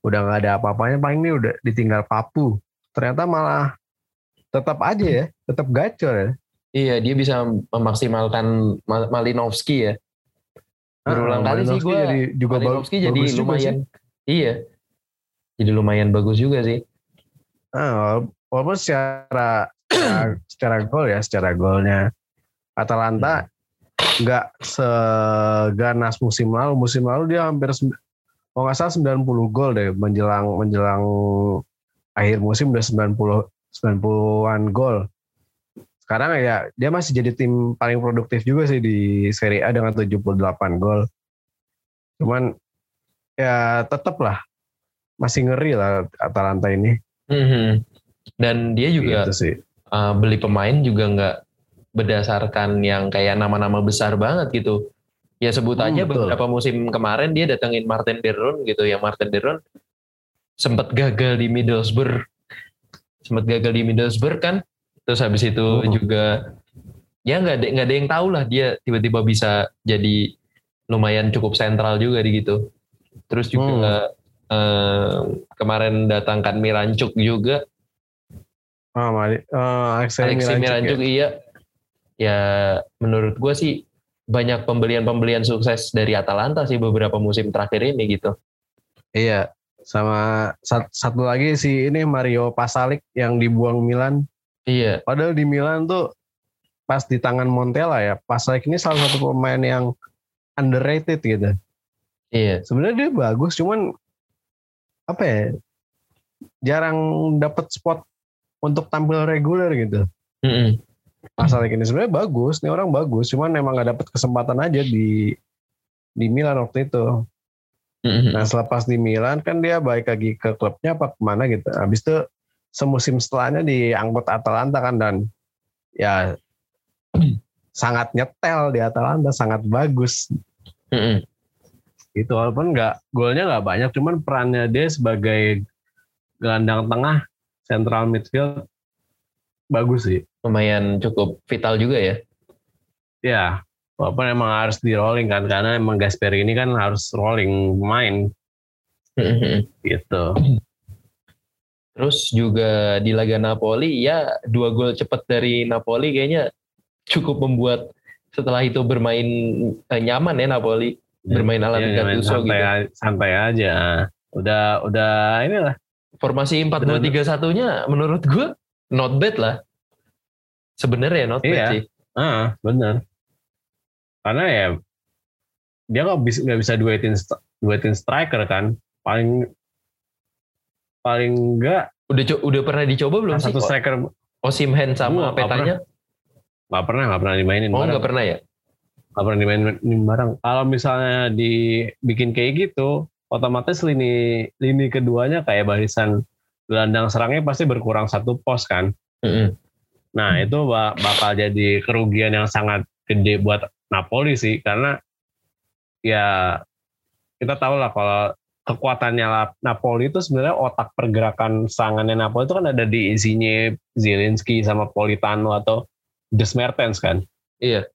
udah nggak ada apa-apanya paling ini udah ditinggal Papu. Ternyata malah tetap aja ya tetap gacor ya. Iya dia bisa memaksimalkan Malinowski ya. Berulang ah, kali sih gue jadi juga Malinowski jadi lumayan iya. Jadi lumayan bagus juga sih. Ah, walaupun secara secara, (clears throat) secara gol ya secara golnya Atalanta hmm nggak seganas musim lalu. Musim lalu dia hampir kalau nggak salah 90 gol deh menjelang menjelang akhir musim udah 90 90-an gol. Sekarang ya dia masih jadi tim paling produktif juga sih di Serie A dengan 78 gol. Cuman ya tetap lah masih ngeri lah Atalanta ini. Mm-hmm. Dan dia juga gitu sih. Uh, beli pemain juga nggak berdasarkan yang kayak nama-nama besar banget gitu. Ya sebut aja hmm, beberapa musim kemarin dia datengin Martin Deron gitu ya Martin Deron sempat gagal di Middlesbrough. Sempat gagal di Middlesbrough kan. Terus habis itu hmm. juga ya nggak ada nggak ada yang tahu lah dia tiba-tiba bisa jadi lumayan cukup sentral juga di gitu. Terus juga hmm. eh, kemarin datangkan Mirancuk juga. Oh, uh, Alexi Mirancuk, Mirancuk ya. iya ya menurut gue sih banyak pembelian-pembelian sukses dari Atalanta sih beberapa musim terakhir ini gitu. Iya, sama satu lagi sih ini Mario Pasalic yang dibuang Milan. Iya. Padahal di Milan tuh pas di tangan Montella ya, Pasalic ini salah satu pemain yang underrated gitu. Iya. Sebenarnya dia bagus, cuman apa ya? Jarang dapat spot untuk tampil reguler gitu. Mm -hmm. Pasal ini sebenarnya bagus, nih orang bagus, cuman memang nggak dapet kesempatan aja di di Milan waktu itu. Mm-hmm. Nah selepas di Milan kan dia balik lagi ke klubnya apa ke mana gitu. Habis itu semusim setelahnya diangkut Atalanta kan dan ya (clears throat) sangat nyetel di Atalanta, sangat bagus. Mm-hmm. Itu walaupun nggak golnya nggak banyak, cuman perannya dia sebagai gelandang tengah central midfield bagus sih lumayan cukup vital juga ya. Ya, walaupun emang harus di rolling kan, karena emang Gasper ini kan harus rolling main. (laughs) gitu. Terus juga di laga Napoli ya dua gol cepat dari Napoli kayaknya cukup membuat setelah itu bermain eh, nyaman ya Napoli ya, bermain ala ya, Gattuso gitu. Santai aja. Udah udah inilah formasi 4-2-3-1-nya menurut gue not bad lah. Sebenarnya not bad iya. sih. Ah, benar. Karena ya dia nggak bisa nggak bisa duetin duetin striker kan. Paling paling enggak udah udah pernah dicoba belum satu sih? striker Osimhen sama gak petanya? Nggak pernah, nggak pernah dimainin. Oh, nggak pernah ya? Nggak pernah dimainin bareng. Kalau misalnya dibikin kayak gitu, otomatis lini lini keduanya kayak barisan gelandang serangnya pasti berkurang satu pos kan. Mm -hmm. Nah itu bakal jadi kerugian yang sangat gede buat Napoli sih karena ya kita tahu lah kalau kekuatannya Napoli itu sebenarnya otak pergerakan serangannya Napoli itu kan ada di isinya Zielinski sama Politano atau Des Mertens kan. Iya.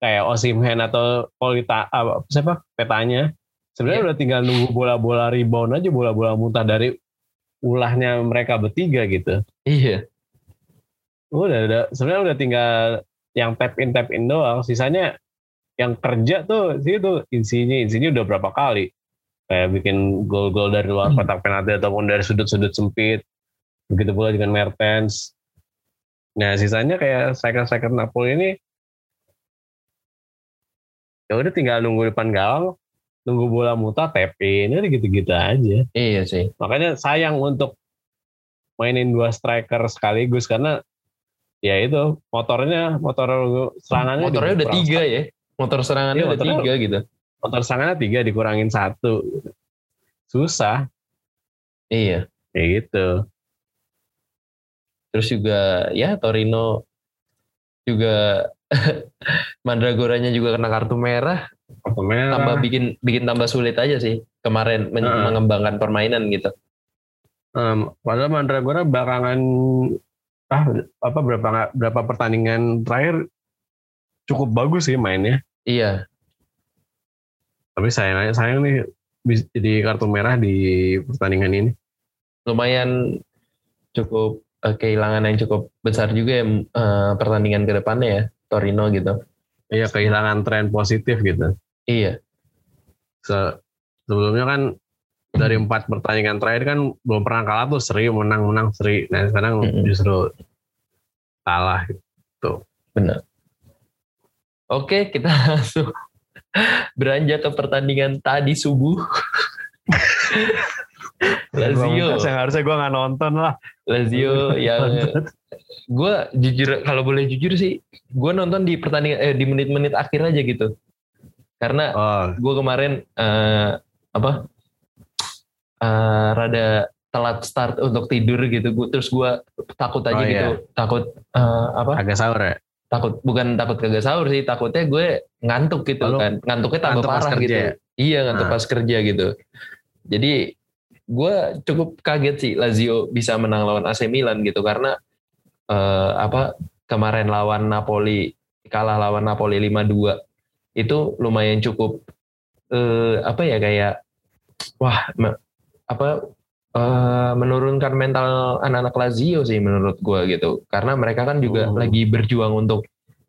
Kayak Osimhen atau Polita apa siapa petanya. Sebenarnya iya. udah tinggal nunggu bola-bola rebound aja bola-bola muntah dari ulahnya mereka bertiga gitu. Iya. Udah udah. Sebenarnya udah tinggal yang tap in tap in doang. Sisanya yang kerja tuh sih itu insinya insinya udah berapa kali? Kayak bikin gol-gol dari luar hmm. kotak penalti ataupun dari sudut-sudut sempit. Begitu pula dengan Mertens. Nah sisanya kayak striker-striker Napoli ini ya udah tinggal nunggu depan gawang nunggu bola muta tap in gitu-gitu aja. Iya sih. Makanya sayang untuk mainin dua striker sekaligus karena ya itu motornya motor serangannya motornya udah tiga ya? Motor serangannya ya, udah tiga gitu. motor serangannya tiga dikurangin satu. Susah. Iya. Kayak gitu. Terus juga ya Torino juga (laughs) Mandragoranya juga kena kartu merah merah tambah bikin bikin tambah sulit aja sih kemarin uh. mengembangkan permainan gitu um, padahal Mandragora belakangan ah apa berapa berapa pertandingan terakhir cukup bagus sih mainnya. Iya. Tapi sayang sayang nih jadi kartu merah di pertandingan ini. Lumayan cukup uh, kehilangan yang cukup besar juga ya uh, pertandingan ke depannya ya Torino gitu. Iya kehilangan tren positif gitu. Iya. Se sebelumnya kan dari empat pertandingan terakhir kan belum pernah kalah tuh seri menang menang seri. Nah sekarang mm -hmm. justru kalah gitu. Benar. Oke kita (laughs) langsung beranjak ke pertandingan tadi subuh. (laughs) Lazio. Seharusnya gue nggak nonton lah. Lazio yang (laughs) gue jujur kalau boleh jujur sih gue nonton di pertandingan eh, di menit-menit akhir aja gitu. Karena oh. gue kemarin uh, apa uh, rada telat start untuk tidur gitu. Gua, terus gue takut aja oh, gitu, iya. takut uh, apa? Agak sahur ya? Takut bukan takut kagak sahur sih, takutnya gue ngantuk gitu Lalu, kan. Ngantuknya tambah ngantuk parah gitu. Ya? Iya ngantuk nah. pas kerja gitu. Jadi gue cukup kaget sih Lazio bisa menang lawan AC Milan gitu karena uh, apa kemarin lawan Napoli kalah lawan Napoli 5-2 itu lumayan cukup uh, apa ya kayak wah apa uh, menurunkan mental anak-anak Lazio sih menurut gue gitu karena mereka kan juga oh. lagi berjuang untuk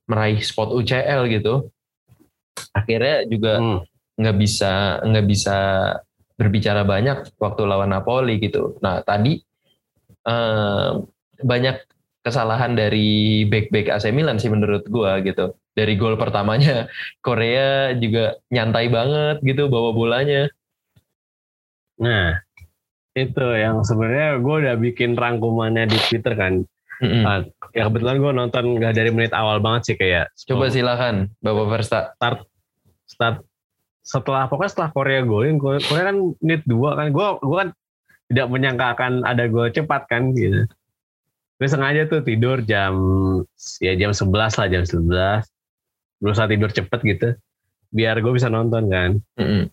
meraih spot UCL gitu akhirnya juga hmm. nggak hmm. bisa nggak bisa berbicara banyak waktu lawan Napoli gitu nah tadi uh, banyak kesalahan dari back-back AC Milan sih menurut gue gitu dari gol pertamanya (laughs) Korea juga nyantai banget gitu bawa bolanya nah itu yang sebenarnya gue udah bikin rangkumannya di Twitter kan. Mm-hmm. Uh, ya kebetulan gue nonton nggak dari menit awal banget sih kayak. Coba silakan Bapak Versta. Start start setelah pokoknya setelah Korea golin Korea kan menit dua kan gue gue kan tidak menyangka akan ada gol cepat kan gitu. Gue sengaja tuh tidur jam ya jam 11 lah jam 11 berusaha tidur cepet gitu biar gue bisa nonton kan. Mm-hmm.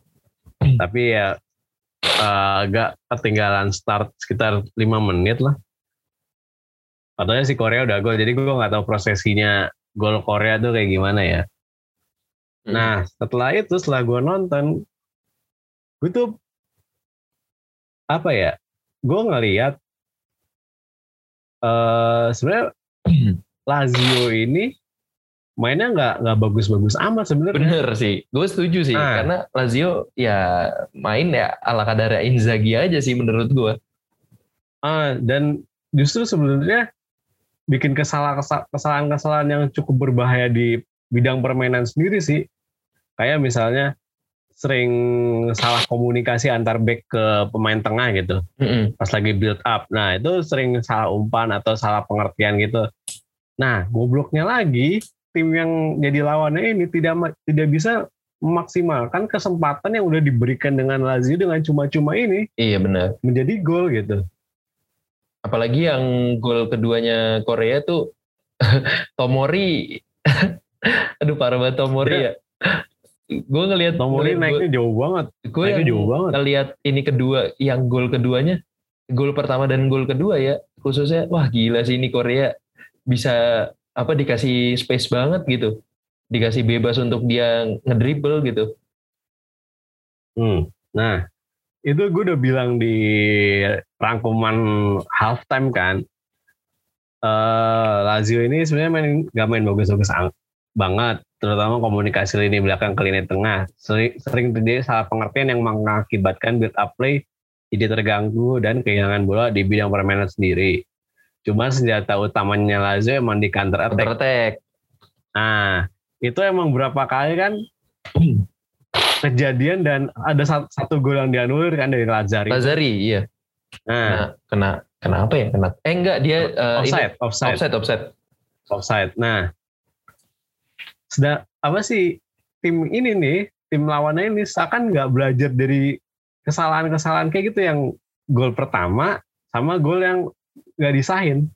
Tapi ya uh, agak ketinggalan start sekitar lima menit lah. Katanya si Korea udah gol, jadi gue nggak tahu prosesinya gol Korea tuh kayak gimana ya. Hmm. Nah setelah itu setelah gue nonton, gue tuh apa ya? Gue ngeliat uh, sebenarnya (clears throat) Lazio ini mainnya nggak nggak bagus-bagus amat sebenarnya. Bener sih, gue setuju sih nah. karena Lazio ya main ya ala kadar Inzaghi aja sih menurut gue. Ah dan justru sebenarnya bikin kesalahan-kesalahan yang cukup berbahaya di bidang permainan sendiri sih. Kayak misalnya sering salah komunikasi antar back ke pemain tengah gitu. Mm -hmm. Pas lagi build up. Nah, itu sering salah umpan atau salah pengertian gitu. Nah, gobloknya lagi tim yang jadi lawannya ini tidak tidak bisa memaksimalkan kesempatan yang udah diberikan dengan Lazio dengan cuma-cuma ini. Iya benar. Menjadi gol gitu. Apalagi yang gol keduanya Korea tuh (laughs) Tomori. (laughs) Aduh parah banget Tomori ya. ya. Gue ngelihat Tomori naiknya jauh banget. Gue jauh banget. Ngelihat ini kedua yang gol keduanya, gol pertama dan gol kedua ya, khususnya wah gila sih ini Korea bisa apa dikasih space banget gitu dikasih bebas untuk dia ngedribble gitu hmm. nah itu gue udah bilang di rangkuman halftime kan uh, Lazio ini sebenarnya main gak main bagus-bagus banget terutama komunikasi lini belakang ke lini tengah sering, sering terjadi salah pengertian yang mengakibatkan build up play jadi terganggu dan kehilangan bola di bidang permainan sendiri Cuma senjata utamanya Lazio emang di counter attack. Counter attack. Nah, itu emang berapa kali kan (clears throat) kejadian dan ada satu, satu gol yang dianulir kan dari Lazari. Lazari, iya. Nah, kena kena apa ya? Kena eh enggak dia uh, offside, ini, offside, offside, offside. Offside. Nah, sudah apa sih tim ini nih, tim lawannya ini seakan nggak belajar dari kesalahan-kesalahan kayak gitu yang gol pertama sama gol yang nggak disahin.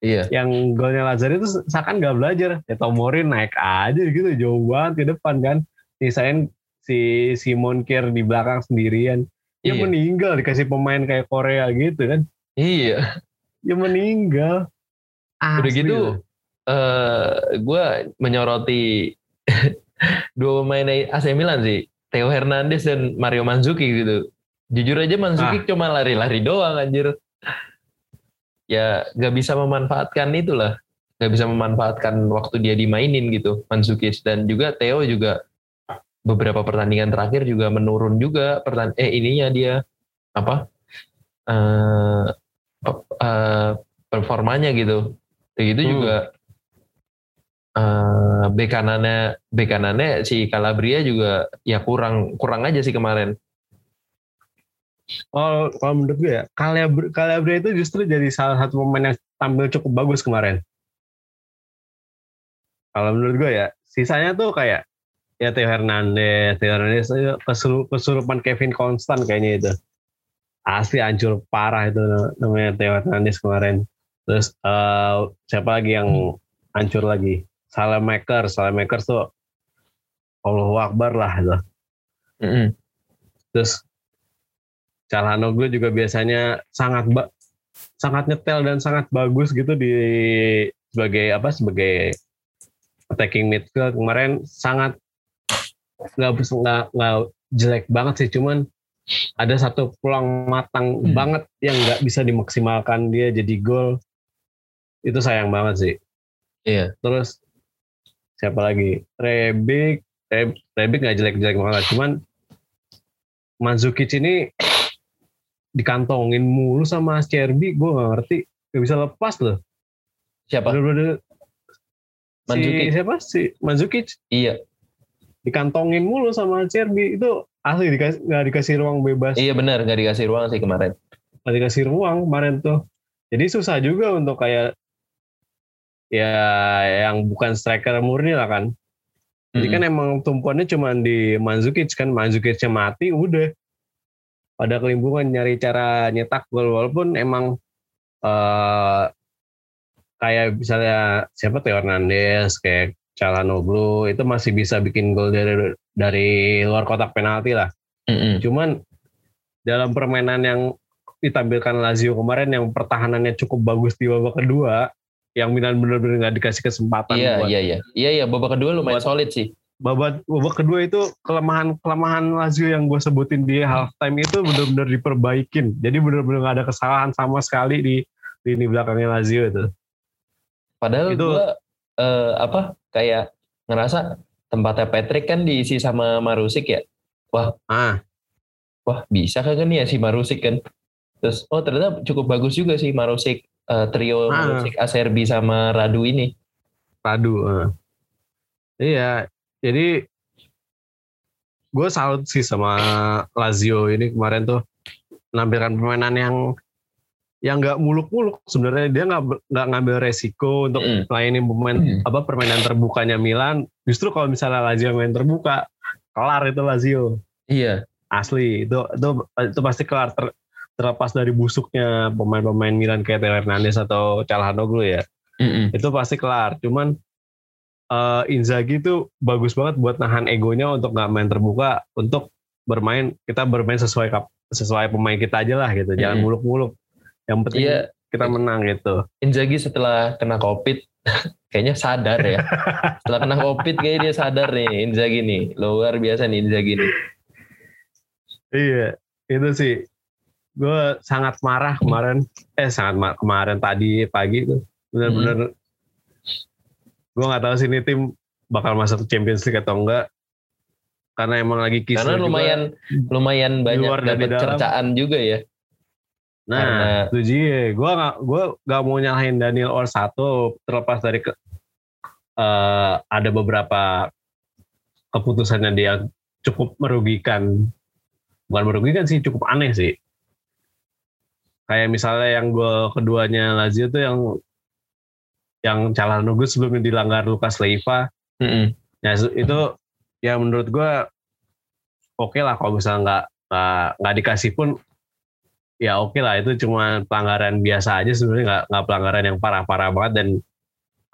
Iya. Yang golnya Lazar itu seakan nggak belajar. Ya Tomori naik aja gitu jauh banget ke depan kan. Nisain si Simon Kier di belakang sendirian. Dia iya. meninggal dikasih pemain kayak Korea gitu kan. Iya. Dia meninggal. Udah Asli gitu, loh. Eh gue menyoroti (laughs) dua pemain AC Milan sih, Theo Hernandez dan Mario Mandzukic gitu. Jujur aja Mandzukic cuma lari-lari doang anjir. Ya gak bisa memanfaatkan itulah, gak bisa memanfaatkan waktu dia dimainin gitu Mandzukic dan juga Theo juga beberapa pertandingan terakhir juga menurun juga pertan eh ininya dia apa pe- eh, performanya gitu. Gitu Hmm. juga eh bek kanannya bek kanannya si Calabria juga ya kurang kurang aja sih kemarin. Oh, kalau menurut gue ya, Calabria, Calabria itu justru jadi salah satu pemain yang tampil cukup bagus kemarin. Kalau menurut gue ya, sisanya tuh kayak ya Theo Hernandez, Theo Hernandez kesurupan Kevin Constant kayaknya itu. Asli hancur parah itu namanya Theo Hernandez kemarin. Terus eh, siapa lagi yang hancur lagi? Salamaker, Salamaker tuh Allahu Akbar lah itu. Mm-mm. Terus Calhanoglu juga biasanya sangat sangat nyetel dan sangat bagus gitu di sebagai apa sebagai attacking midfield kemarin sangat nggak nggak nggak jelek banget sih cuman ada satu peluang matang Hmm. banget yang nggak bisa dimaksimalkan dia jadi gol itu sayang banget sih Iya. terus siapa lagi? Rebic. Reb- Rebic nggak jelek-jelek banget. Cuman Mandzukic ini dikantongin mulu sama Cherby. Gue nggak ngerti. Nggak bisa lepas loh. Siapa? bener-bener Mandzukic. si siapa? Si Mandzukic. Iya. dikantongin mulu sama Cherby. Itu asli dikasih nggak dikasih ruang bebas. Iya benar nggak dikasih ruang sih kemarin. nggak dikasih ruang kemarin tuh. Jadi susah juga untuk kayak ya yang bukan striker murni lah kan Jadi kan emang tumpuannya cuma di Mandzukic kan Mandzukicnya mati udah pada kelimpungan nyari cara nyetak gol walaupun emang eh kayak misalnya siapa Theo Hernandez kayak Calhanoglu itu masih bisa bikin gol dari dari luar kotak penalti lah. Mm-mm. Cuman dalam permainan yang ditampilkan Lazio kemarin yang pertahanannya cukup bagus di babak kedua yang Milan benar-benar nggak dikasih kesempatan Iya buat iya iya. Iya iya babak kedua lumayan buat- solid sih. babak babak kedua itu kelemahan kelemahan Lazio yang gue sebutin di halftime itu benar-benar diperbaikin. Jadi benar-benar nggak ada kesalahan sama sekali di lini belakangnya Lazio itu. Padahal Itu- gua eh, apa kayak ngerasa tempatnya Patrick kan diisi sama Marusik ya. Ah, Wah bisa kagak nih ya si Marusik kan. Terus oh ternyata cukup bagus juga sih Marusik eh, trio Ah. Marusik Aserbi sama Radu ini. padu. eh. Iya, jadi gue salut sih sama Lazio ini kemarin tuh menampilkan permainan yang yang nggak muluk-muluk sebenarnya dia nggak nggak ngambil resiko untuk Mm. melayani pemain Mm. apa permainan terbukanya Milan justru kalau misalnya Lazio main terbuka kelar itu Lazio Iya. asli itu itu itu pasti kelar ter- terlepas dari busuknya pemain-pemain Milan kayak Theo Hernandez atau Calhanoglu ya Mm-mm. itu pasti kelar cuman eh, Inzaghi itu bagus banget buat nahan egonya untuk nggak main terbuka untuk bermain kita bermain sesuai kap- sesuai pemain kita aja lah gitu jangan Mm-mm. muluk-muluk yang penting Iya kita menang gitu Inzaghi setelah kena covid (laughs) kayaknya sadar ya. setelah kena covid kayaknya dia sadar nih Inzaghi nih luar biasa nih Inzaghi nih. Iya, itu sih. Gue sangat marah kemarin. Eh, sangat marah kemarin tadi pagi tuh. Bener-bener. Gue nggak tahu sih ini tim bakal masuk Champions League atau enggak. Karena emang lagi kisah Karena lumayan lumayan banyak dapat dalam. cercaan juga ya. Nah, karena- itu dia. Gue nggak, gue nggak mau nyalahin Daniel Orsato terlepas dari ke, eh, ada beberapa keputusannya dia cukup merugikan. Bukan merugikan sih, cukup aneh sih. Kayak misalnya yang gol keduanya Lazio tuh yang yang Calhanoglu sebelumnya dilanggar Lukas Leiva. Mm-mm. Ya itu ya menurut gue oke lah kalau misalnya nggak nggak dikasih pun ya oke lah itu cuma pelanggaran biasa aja sebenarnya nggak nggak pelanggaran yang parah-parah banget dan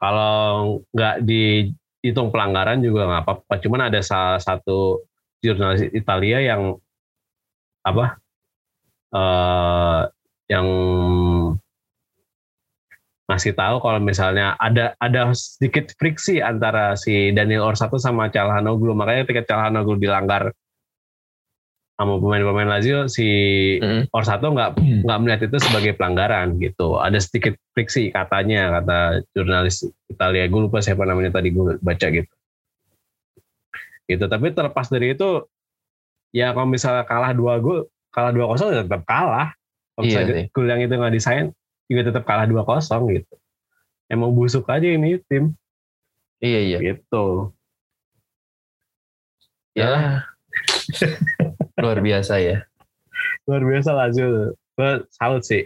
kalau nggak dihitung pelanggaran juga nggak apa-apa cuman ada salah satu jurnalis Italia yang apa eh yang ngasih tahu kalau misalnya ada ada sedikit friksi antara si Daniel Orsato sama Calhanoglu makanya ketika Calhanoglu dilanggar sama pemain-pemain Lazio si mm. Orsato nggak nggak melihat itu sebagai pelanggaran gitu. Ada sedikit friksi katanya kata jurnalis Italia. Gue lupa siapa namanya tadi gue baca gitu. Gitu. Tapi terlepas dari itu ya kalau misalnya kalah dua gol kalah dua kosong ya tetap kalah kalau iya misalnya gol yang itu nggak desain juga tetap kalah dua kosong gitu. Emang busuk aja ini tim. Iya iya. Gitu. Ya. (laughs) Luar biasa ya. Luar biasa Lazio gue salut sih.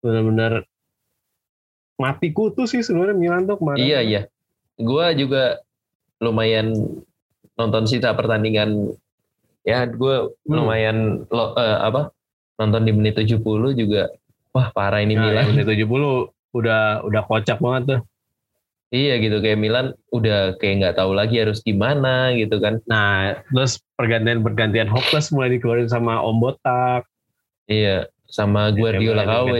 Benar-benar mati kutu sih sebenarnya Milan tuh kemarin. Iya iya. Gue juga lumayan nonton sisa pertandingan. Ya gue hmm. lumayan lo, uh, apa nonton di menit 70 juga wah parah ini nah, Milan. menit 70 udah udah kocak banget tuh. Iya gitu kayak Milan udah kayak nggak tahu lagi harus gimana gitu kan. Nah terus pergantian pergantian hopeless mulai dikeluarin sama Om Botak. Iya sama Guardiola KW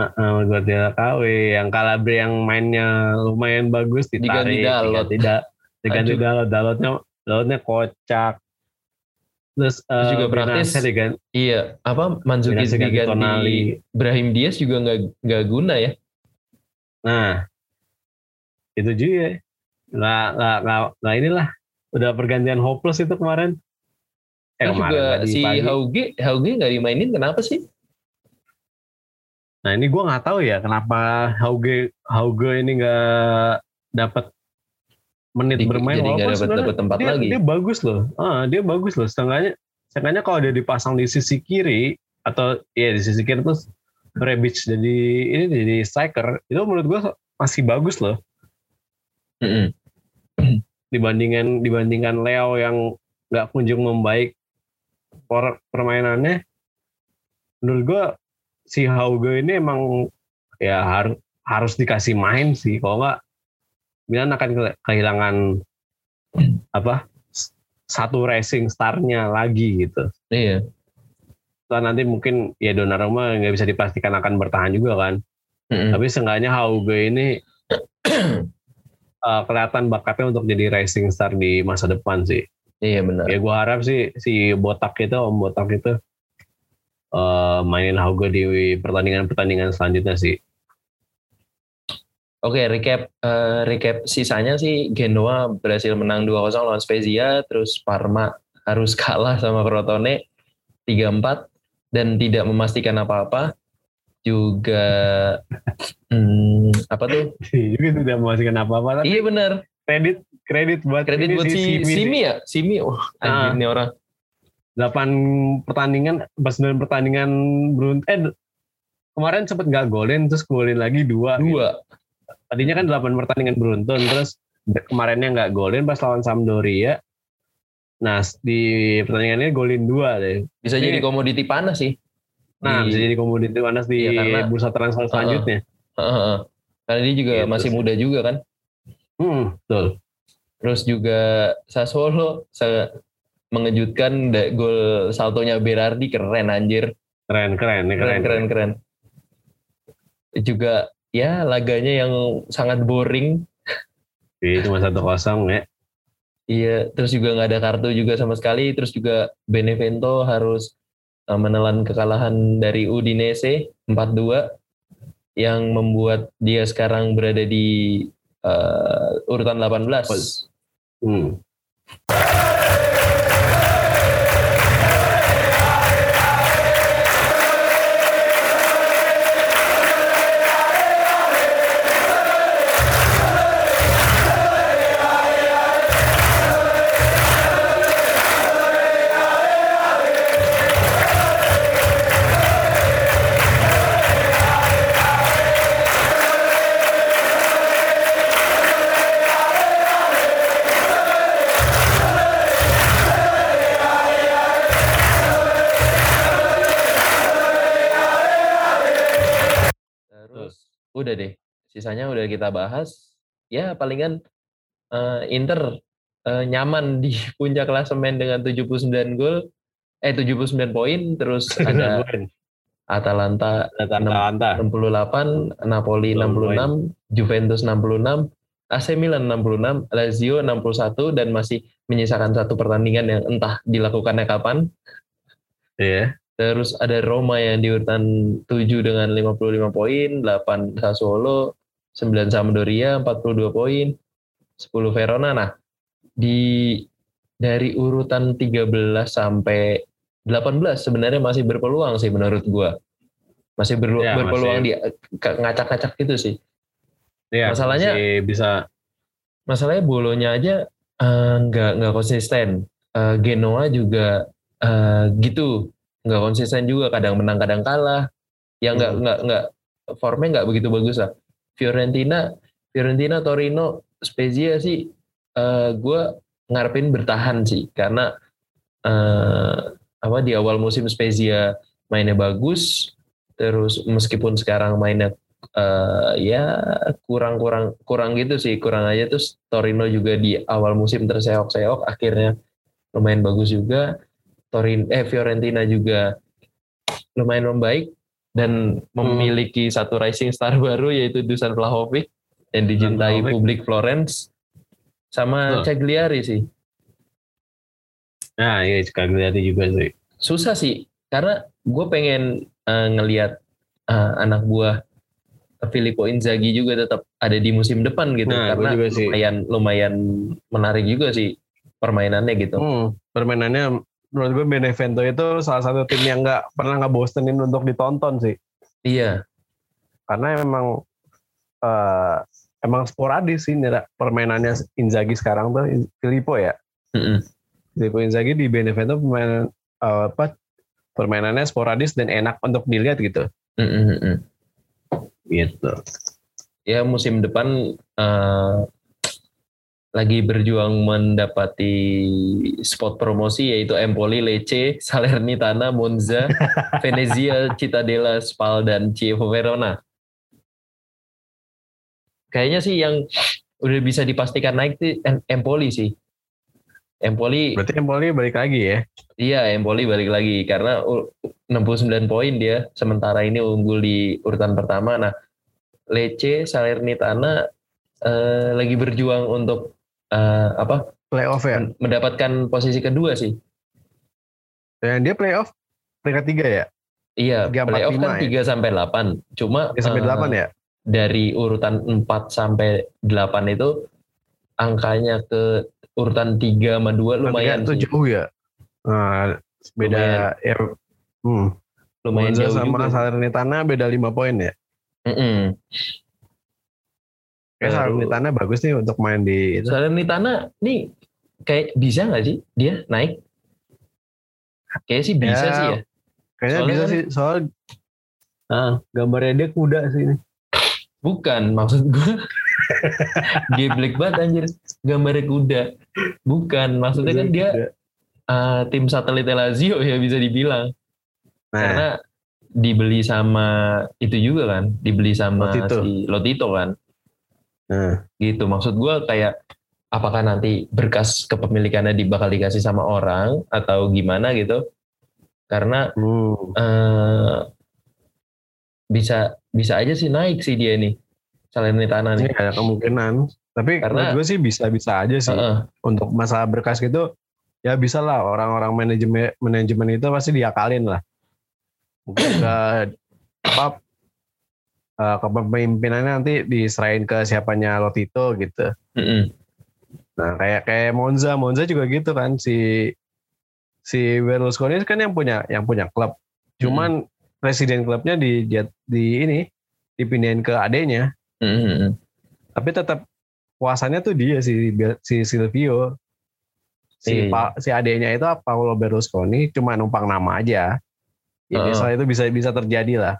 Uh, Guardiola KW yang Calabria yang mainnya lumayan bagus ditarik diganti Dalot tidak diganti Dalot. Dalotnya Dalotnya kocak terus, terus uh, juga praktis. Iya apa Manzuki diganti Tonali. Brahim Diaz juga nggak nggak guna ya? Nah itu juga. Nggak nggak nggak inilah udah pergantian hopeless itu kemarin. Eh, kemarin juga si Hauge Hauge nggak dimainin kenapa sih? Nah ini gue nggak tahu ya kenapa Hauge Hauge ini nggak dapat menit bermain jadi walaupun dapat dapat tempat dia, lagi. Dia bagus loh. Ah, dia bagus loh. Setengahnya setengahnya kalau dia dipasang di sisi kiri atau ya di sisi kiri terus Rebic jadi ini jadi striker itu menurut gue masih bagus loh. Mm -hmm. Dibandingkan dibandingkan Leo yang nggak kunjung membaik permainannya, menurut gue si Hauge ini emang ya harus harus dikasih main sih kalau nggak Milan akan kehilangan apa satu racing starnya lagi gitu. Iya. Setelah nanti mungkin ya Donnarumma nggak bisa dipastikan akan bertahan juga kan. Mm-hmm. Tapi seenggaknya Hauge ini uh, (clears throat) kelihatan bakatnya untuk jadi racing star di masa depan sih. Iya benar. Ya gue harap sih si Botak itu Om Botak itu uh, mainin Hauge di pertandingan-pertandingan selanjutnya sih. Oke, okay, recap uh, recap sisanya sih Genoa berhasil menang 2-0 lawan Spezia, terus Parma harus (laughs) kalah sama Crotone 3-4 dan tidak memastikan apa-apa. Juga hmm, apa tuh? (laughs) juga tidak memastikan apa-apa. Iya benar. Kredit kredit buat kredit buat si, si Simi ya? Simi. Oh, nah. ini orang 8 pertandingan, pas 9 pertandingan beruntun, eh kemarin sempet nggak golin, terus golin lagi dua. Dua. Gitu. Tadinya kan 8 pertandingan beruntun, terus kemarinnya nggak golin pas lawan Sampdoria. Nah di pertandingan ini golin dua deh. Bisa jadi komoditi panas sih. Nah di, bisa jadi komoditi panas di ya, karena, bursa transfer selanjutnya. Uh, uh, uh, Karena dia juga gitu masih sih. muda juga kan. Hmm, betul. Terus juga Sassuolo mengejutkan gol saltonya Berardi keren anjir. Keren, keren, keren, keren, keren, keren. Juga ya laganya yang sangat boring. Iya, cuma satu kosong ya. Iya, terus juga nggak ada kartu juga sama sekali. Terus juga Benevento harus eh, menelan kekalahan dari Udinese 4-2 yang membuat dia sekarang berada di uh, urutan 18. Hmm. Kita bahas ya palingan uh, Inter uh, nyaman di (laughs) puncak klasemen dengan 79 gol eh 79 poin terus (laughs) ada Atalanta Atalanta. 68, Napoli 66, Juventus 66, AC Milan 66, Lazio 61 dan masih menyisakan satu pertandingan yang entah dilakukannya kapan. Iya. Terus ada Roma yang di urutan 7 dengan 55 poin, 8 Sassuolo, 9 Sampdoria 42 poin, 10 Verona. Nah, di dari urutan 13 sampai 18 sebenarnya masih berpeluang sih menurut gua. Masih berlu- Ya, berpeluang masih. di ngacak-ngacak gitu sih. Iya, Masalahnya- masih bisa Masalahnya bolonya aja eh, nggak nggak konsisten. Eh, Genoa juga eh, gitu, nggak konsisten juga. Kadang menang, kadang kalah. Ya nggak Hmm. nggak nggak formnya nggak begitu bagus lah. Fiorentina, Fiorentina, Torino, Spezia sih, eh gue ngarepin bertahan sih. Karena eh, apa di awal musim Spezia mainnya bagus, terus meskipun sekarang mainnya eh, ya kurang kurang kurang gitu sih kurang aja. Terus Torino juga di awal musim terseok-seok akhirnya lumayan bagus juga. Torin eh Fiorentina juga lumayan membaik dan memiliki satu rising star (laughs) baru yaitu Dusan Vlahovic yang dicintai Vlahovic. publik Florence sama Betul. Cagliari sih Nah, iya Cagliari juga sih. susah sih karena gue pengen eh, ngelihat eh, anak buah Filippo Inzaghi juga tetap ada di musim depan gitu Nah, karena juga sih. lumayan lumayan menarik juga sih permainannya gitu. Hmm, permainannya menurut gue Benevento itu salah satu tim yang nggak pernah ngebosenin untuk ditonton sih. Iya, Karena emang eh, emang sporadis sih Nira, permainannya Inzaghi sekarang tuh Filippo ya. Mm-mm. Filippo Inzaghi di Benevento pemain eh, apa permainannya sporadis dan enak untuk dilihat gitu. Mm-mm, mm-mm. Gitu. ya musim depan eh, lagi berjuang mendapati spot promosi yaitu Empoli, Lecce, Salernitana, Monza, (laughs) Venezia, Cittadella, Spal dan Chievo Verona. Kayaknya sih yang udah bisa dipastikan naik Em- Empoli sih. Empoli Berarti Empoli balik lagi ya. Iya, Empoli balik lagi karena u- 69 poin dia sementara ini unggul di urutan pertama. Nah, Lecce, Salernitana eh, lagi berjuang untuk eh, apa? Playoff ya. men- mendapatkan posisi kedua sih. Dan dia playoff peringkat tiga ya. Iya, Tiga, empat, playoff lima kan ya? 3 sampai 8. Cuma 3 sampai eh, delapan ya. dari urutan 4 sampai 8 itu angkanya ke urutan 3 sama 2 lumayan sih. jauh ya. Nah, beda ya. Hmm. Lumayan Monza jauh sama juga. Salernitana beda 5 poin ya. Mm-mm. Kayak Baru- Salernitana bagus nih untuk main di itu. Salernitana nih kayak bisa nggak sih dia naik? Kayaknya sih bisa Ya, sih ya. Kayaknya Soalnya bisa kan- sih soal ah, gambarnya dia kuda sih ini. Bukan maksud gue. Geblek (laughs) banget anjir. Gambarnya kuda. Bukan. Maksudnya kan dia Kuda. uh, tim satelit Lazio ya bisa dibilang. Nah, Karena dibeli sama itu juga kan. Dibeli sama Lotito. si Lotito kan. Nah, Gitu. Maksud gue kayak apakah nanti berkas kepemilikannya di- bakal dikasih sama orang atau gimana gitu. Karena hmm. eh bisa bisa aja sih naik sih dia nih ini nih. ada kemungkinan. Tapi Karena- gue sih bisa-bisa aja sih. Heeh. Untuk masalah berkas gitu, ya bisa lah orang-orang manajemen manajemen itu pasti diakalin lah. Mungkin ke apa eh, kepemimpinannya nanti diserahin ke siapanya Lotito gitu. Mm-mm. Nah kayak kayak Monza, Monza juga gitu kan si si Berlusconi kan yang punya yang punya klub. Cuman presiden klubnya di, di di ini dipindahin ke adenya, Mm-mm. tapi tetap kuasanya tuh dia si si Silvio. Si Iya. si adenya itu Paolo Berlusconi cuma numpang nama aja. Ya, biasanya itu bisa bisa terjadi lah.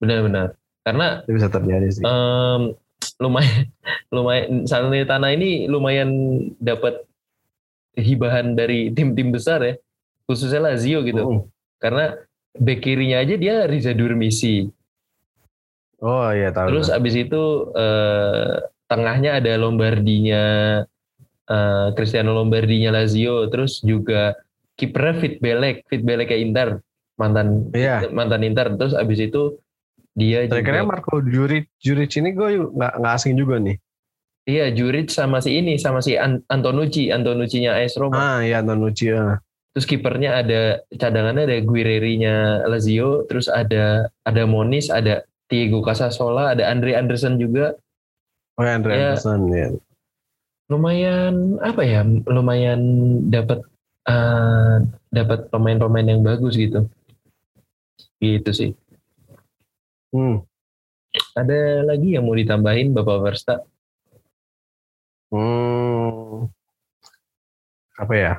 Benar-benar. Karena Itu bisa terjadi sih. em, lumayan (laughs) lumayan Salernitana ini lumayan dapat hibahan dari tim-tim besar ya. Khususnya Lazio gitu. Mm. Karena bek kirinya aja dia Riza Durmisi. Oh iya tahu. Terus abis itu eh, tengahnya ada Lombardinya eh, Cristiano Lombardinya Lazio, terus juga kipernya Fit Belek, Fit Belek kayak Inter. mantan Iya. mantan Inter terus abis itu dia Terakhirnya juga Marco Juric, Juric ini gue nggak nggak asing juga nih. iya Juric sama si ini sama si An- Antonucci Antonucci-nya AS Roma Ah iya Antonucci. ah. terus kipernya ada cadangannya ada Guerreri-nya Lazio terus ada ada Monis ada Diego Casasola ada Andre Anderson juga Oh ya Andre Ya. Anderson ya. lumayan apa ya lumayan dapat eh, dapat pemain-pemain yang bagus gitu gitu sih Hmm. ada lagi yang mau ditambahin Bapak Versta Hmm. Apa ya?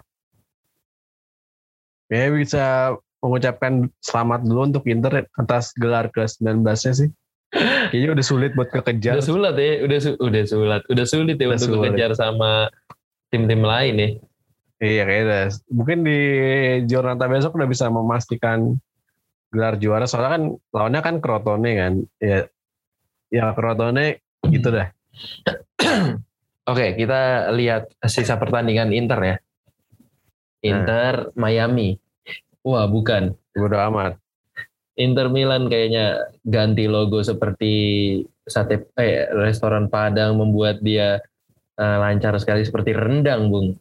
Ya bisa mengucapkan selamat dulu untuk Inter atas gelar ke-19-nya sih. Kayaknya udah sulit buat kekejar. udah sulit ya udah su- udah sulit udah sulit ya Udah untuk sulit. kejar sama tim-tim lain ya Iya kayaknya udah. Mungkin di Giornata besok udah bisa memastikan gelar juara. Soalnya kan lawannya kan Crotone kan. Ya, ya Crotone gitu dah. (clears throat) Oke, kita lihat sisa pertandingan Inter ya. Inter Miami. Wah, bukan. Bodo amat. Inter Milan kayaknya ganti logo seperti sate eh restoran Padang membuat dia eh, lancar sekali seperti rendang, Bung.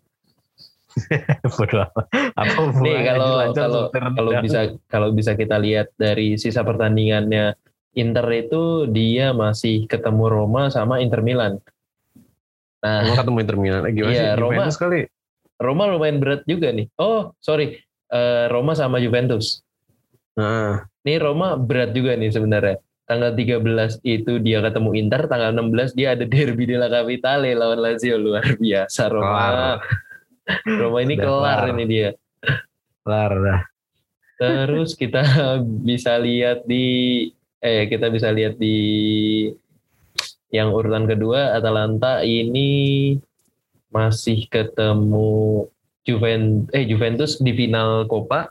(laughs) Amat. Apa Nih kalau kalau kalau bisa kalau bisa kita lihat dari sisa pertandingannya Inter itu dia masih ketemu Roma sama Inter Milan. Nah, Emang ketemu Inter Milan. Eh, Gimana Iya, sih? Roma- Juventus kali. Roma lumayan berat juga nih. Oh, sorry. Eh, Roma sama Juventus. Nah, Nih Roma berat juga nih sebenarnya. Tanggal 13 itu dia ketemu Inter, tanggal 16 dia ada derby della Capitale lawan Lazio luar biasa Roma. Kelar. (laughs) Roma ini Udah kelar ini dia. kelar dah. Terus kita bisa lihat di eh kita bisa lihat di yang urutan kedua Atalanta ini masih ketemu Juventus eh Juventus di final Copa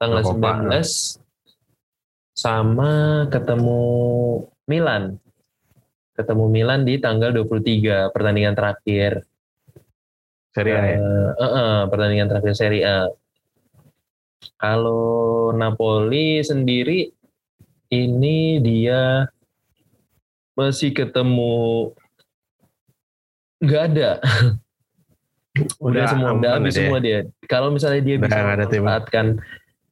tanggal Copa, 19 sama ketemu Milan. Ketemu Milan di tanggal 23 pertandingan terakhir. Serie A ya. Eh, eh, eh, pertandingan terakhir Serie A. Kalau Napoli sendiri ini dia masih ketemu nggak ada udah, semua udah aman habis ya dia. semua dia kalau misalnya dia Udah bisa ada tim. memanfaatkan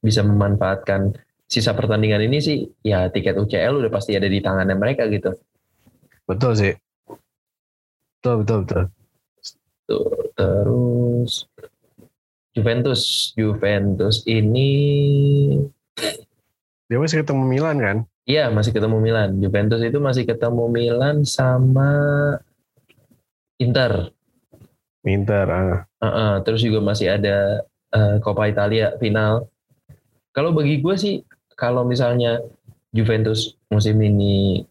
bisa memanfaatkan sisa pertandingan ini sih ya tiket UCL udah pasti ada di tangannya mereka gitu Betul sih. Betul, betul, betul. Tuh, terus Juventus Juventus ini Dia masih ketemu Milan kan? Iya masih ketemu Milan. Juventus itu masih ketemu Milan sama Inter. Inter. Ah. Heeh, terus juga masih ada eh, Coppa Italia final. Kalau bagi gue sih, kalau misalnya Juventus musim ini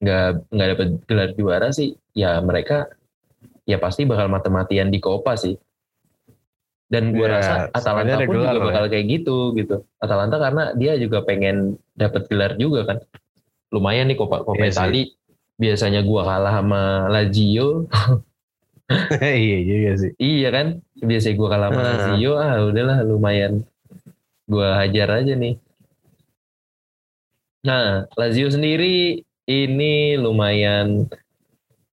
nggak nggak dapat gelar juara sih, ya mereka ya pasti bakal mati-matian di Coppa sih. Dan gue Iya, rasa Atalanta pun juga lah bakal kayak gitu gitu. Atalanta karena dia juga pengen dapat gelar juga kan. Lumayan nih Coppa Iya sih. Italia. Biasanya gua kalah sama Lazio, (laughs) iya juga sih. Iya kan? Biasa gue kalah sama Nah. Lazio, ah udahlah lumayan. Gue hajar aja nih. Nah, Lazio sendiri ini lumayan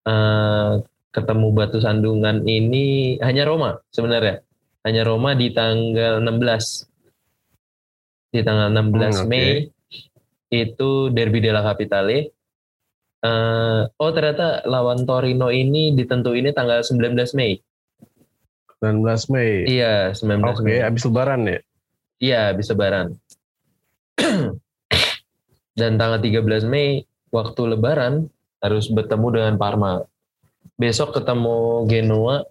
eh, ketemu batu sandungan ini hanya Roma sebenarnya. Hanya Roma di tanggal 16. Di tanggal 16 Hmm, oke. Mei itu Derby della Capitale. Eh, oh ternyata lawan Torino ini ditentuinnya tanggal 19 Mei. 19 Mei. Iya, 19 Oke, Mei. habis lebaran ya? Iya, habis lebaran. (clears throat) Dan tanggal 13 Mei, waktu lebaran, harus bertemu dengan Parma. Besok ketemu Genoa.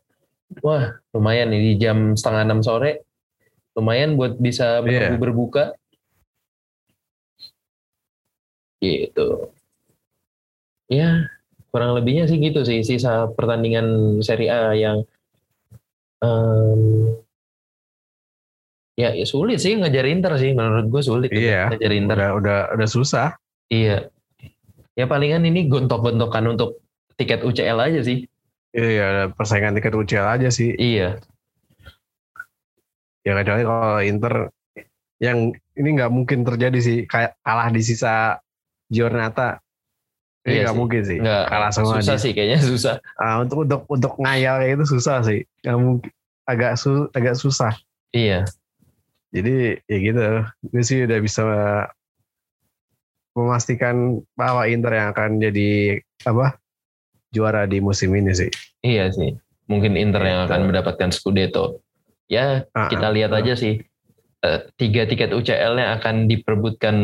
Wah, lumayan nih, di jam setengah enam sore. Lumayan buat bisa menunggu Iya. berbuka. Gitu. Ya, kurang lebihnya sih gitu sih. Sisa pertandingan Serie A yang em, ya, ya sulit sih ngejar Inter sih menurut gue sulit Iya. ngejar Inter Udah, udah, udah susah. iya ya palingan ini gontok-gontokan untuk tiket UCL aja sih Iya, ada persaingan tiket UCL aja sih. iya Ya kecuali kalau Inter yang ini nggak mungkin terjadi sih kayak kalah di sisa Giornata. Ini Iya nggak sih. mungkin sih. Nggak, kalah semua susah dia. sih kayaknya (laughs) susah. Ah, untuk untuk untuk ngayal kayak itu susah sih. Nggak mungkin agak su, agak susah. Iya. Jadi ya gitu. Gue sih udah bisa memastikan bahwa Inter yang akan jadi apa juara di musim ini sih. Iya sih. Mungkin Inter yang Gitu. akan mendapatkan Scudetto. Ya, Ah, kita ah, lihat ah. aja sih. Eh, tiga tiket UCL-nya akan diperebutkan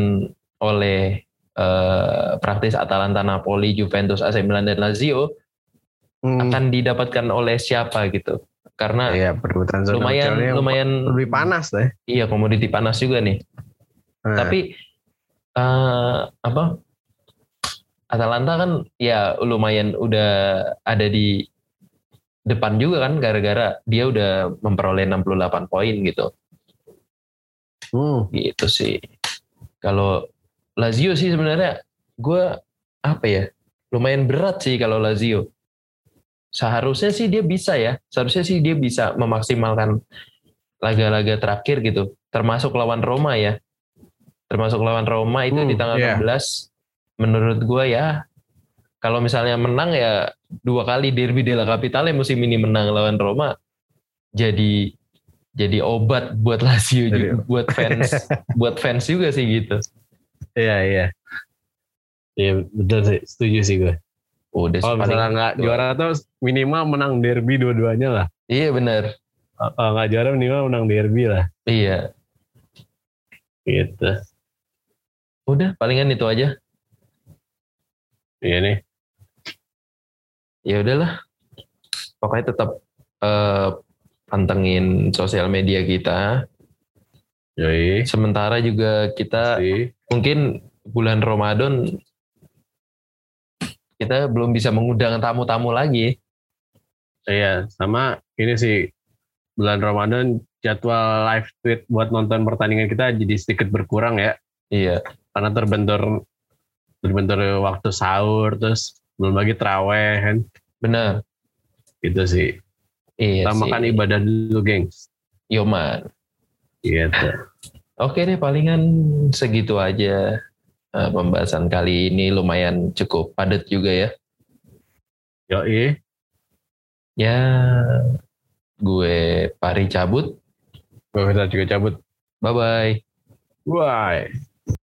oleh eh, praktis Atalanta, Napoli, Juventus, AC Milan dan Lazio Hmm, akan didapatkan oleh siapa gitu. Karena iya perebutan zona lumayan lumayan lebih panas deh. Iya, komoditi panas juga nih. Nah, Tapi eh, apa? Atalanta kan ya lumayan udah ada di depan juga kan gara-gara dia udah memperoleh 68 poin gitu. hmm, Gitu sih. Kalau Lazio sih sebenarnya gue apa ya? Lumayan berat sih kalau Lazio. Seharusnya sih dia bisa ya. Seharusnya sih dia bisa memaksimalkan laga-laga terakhir gitu. Termasuk lawan Roma ya. Termasuk lawan Roma itu Hmm, di tanggal iya. 16. Menurut gue ya kalau misalnya menang ya dua kali derby della Capitale musim ini menang lawan Roma jadi jadi obat buat (laughs) Lazio juga, buat fans buat fans juga sih gitu. iya iya. Iya betul sih, setuju sih gue. Udah Kalau sih, paling- misalnya nggak juara tuh minimal menang derby dua-duanya lah. Iya benar. Kalau nggak juara minimal menang derby lah. Iya. Gitu. Udah palingan itu aja. Iya nih. Ya udahlah. Pokoknya tetap eh, pantengin sosial media kita. Yoi. Sementara juga kita Si. mungkin bulan Ramadan kita belum bisa mengundang tamu-tamu lagi. Iya, sama ini sih bulan Ramadan jadwal live tweet buat nonton pertandingan kita jadi sedikit berkurang ya. Iya. Karena terbentur terbentur waktu sahur terus belum lagi traweh kan. Benar. Gitu sih. Iya Kita sih. makan ibadah dulu, gengs. Yoman. Gitu. Oke deh palingan segitu aja eh, pembahasan kali ini lumayan cukup padat juga ya. Yoi. Ya gue Pari cabut. Gue juga cabut. Bye bye. Bye.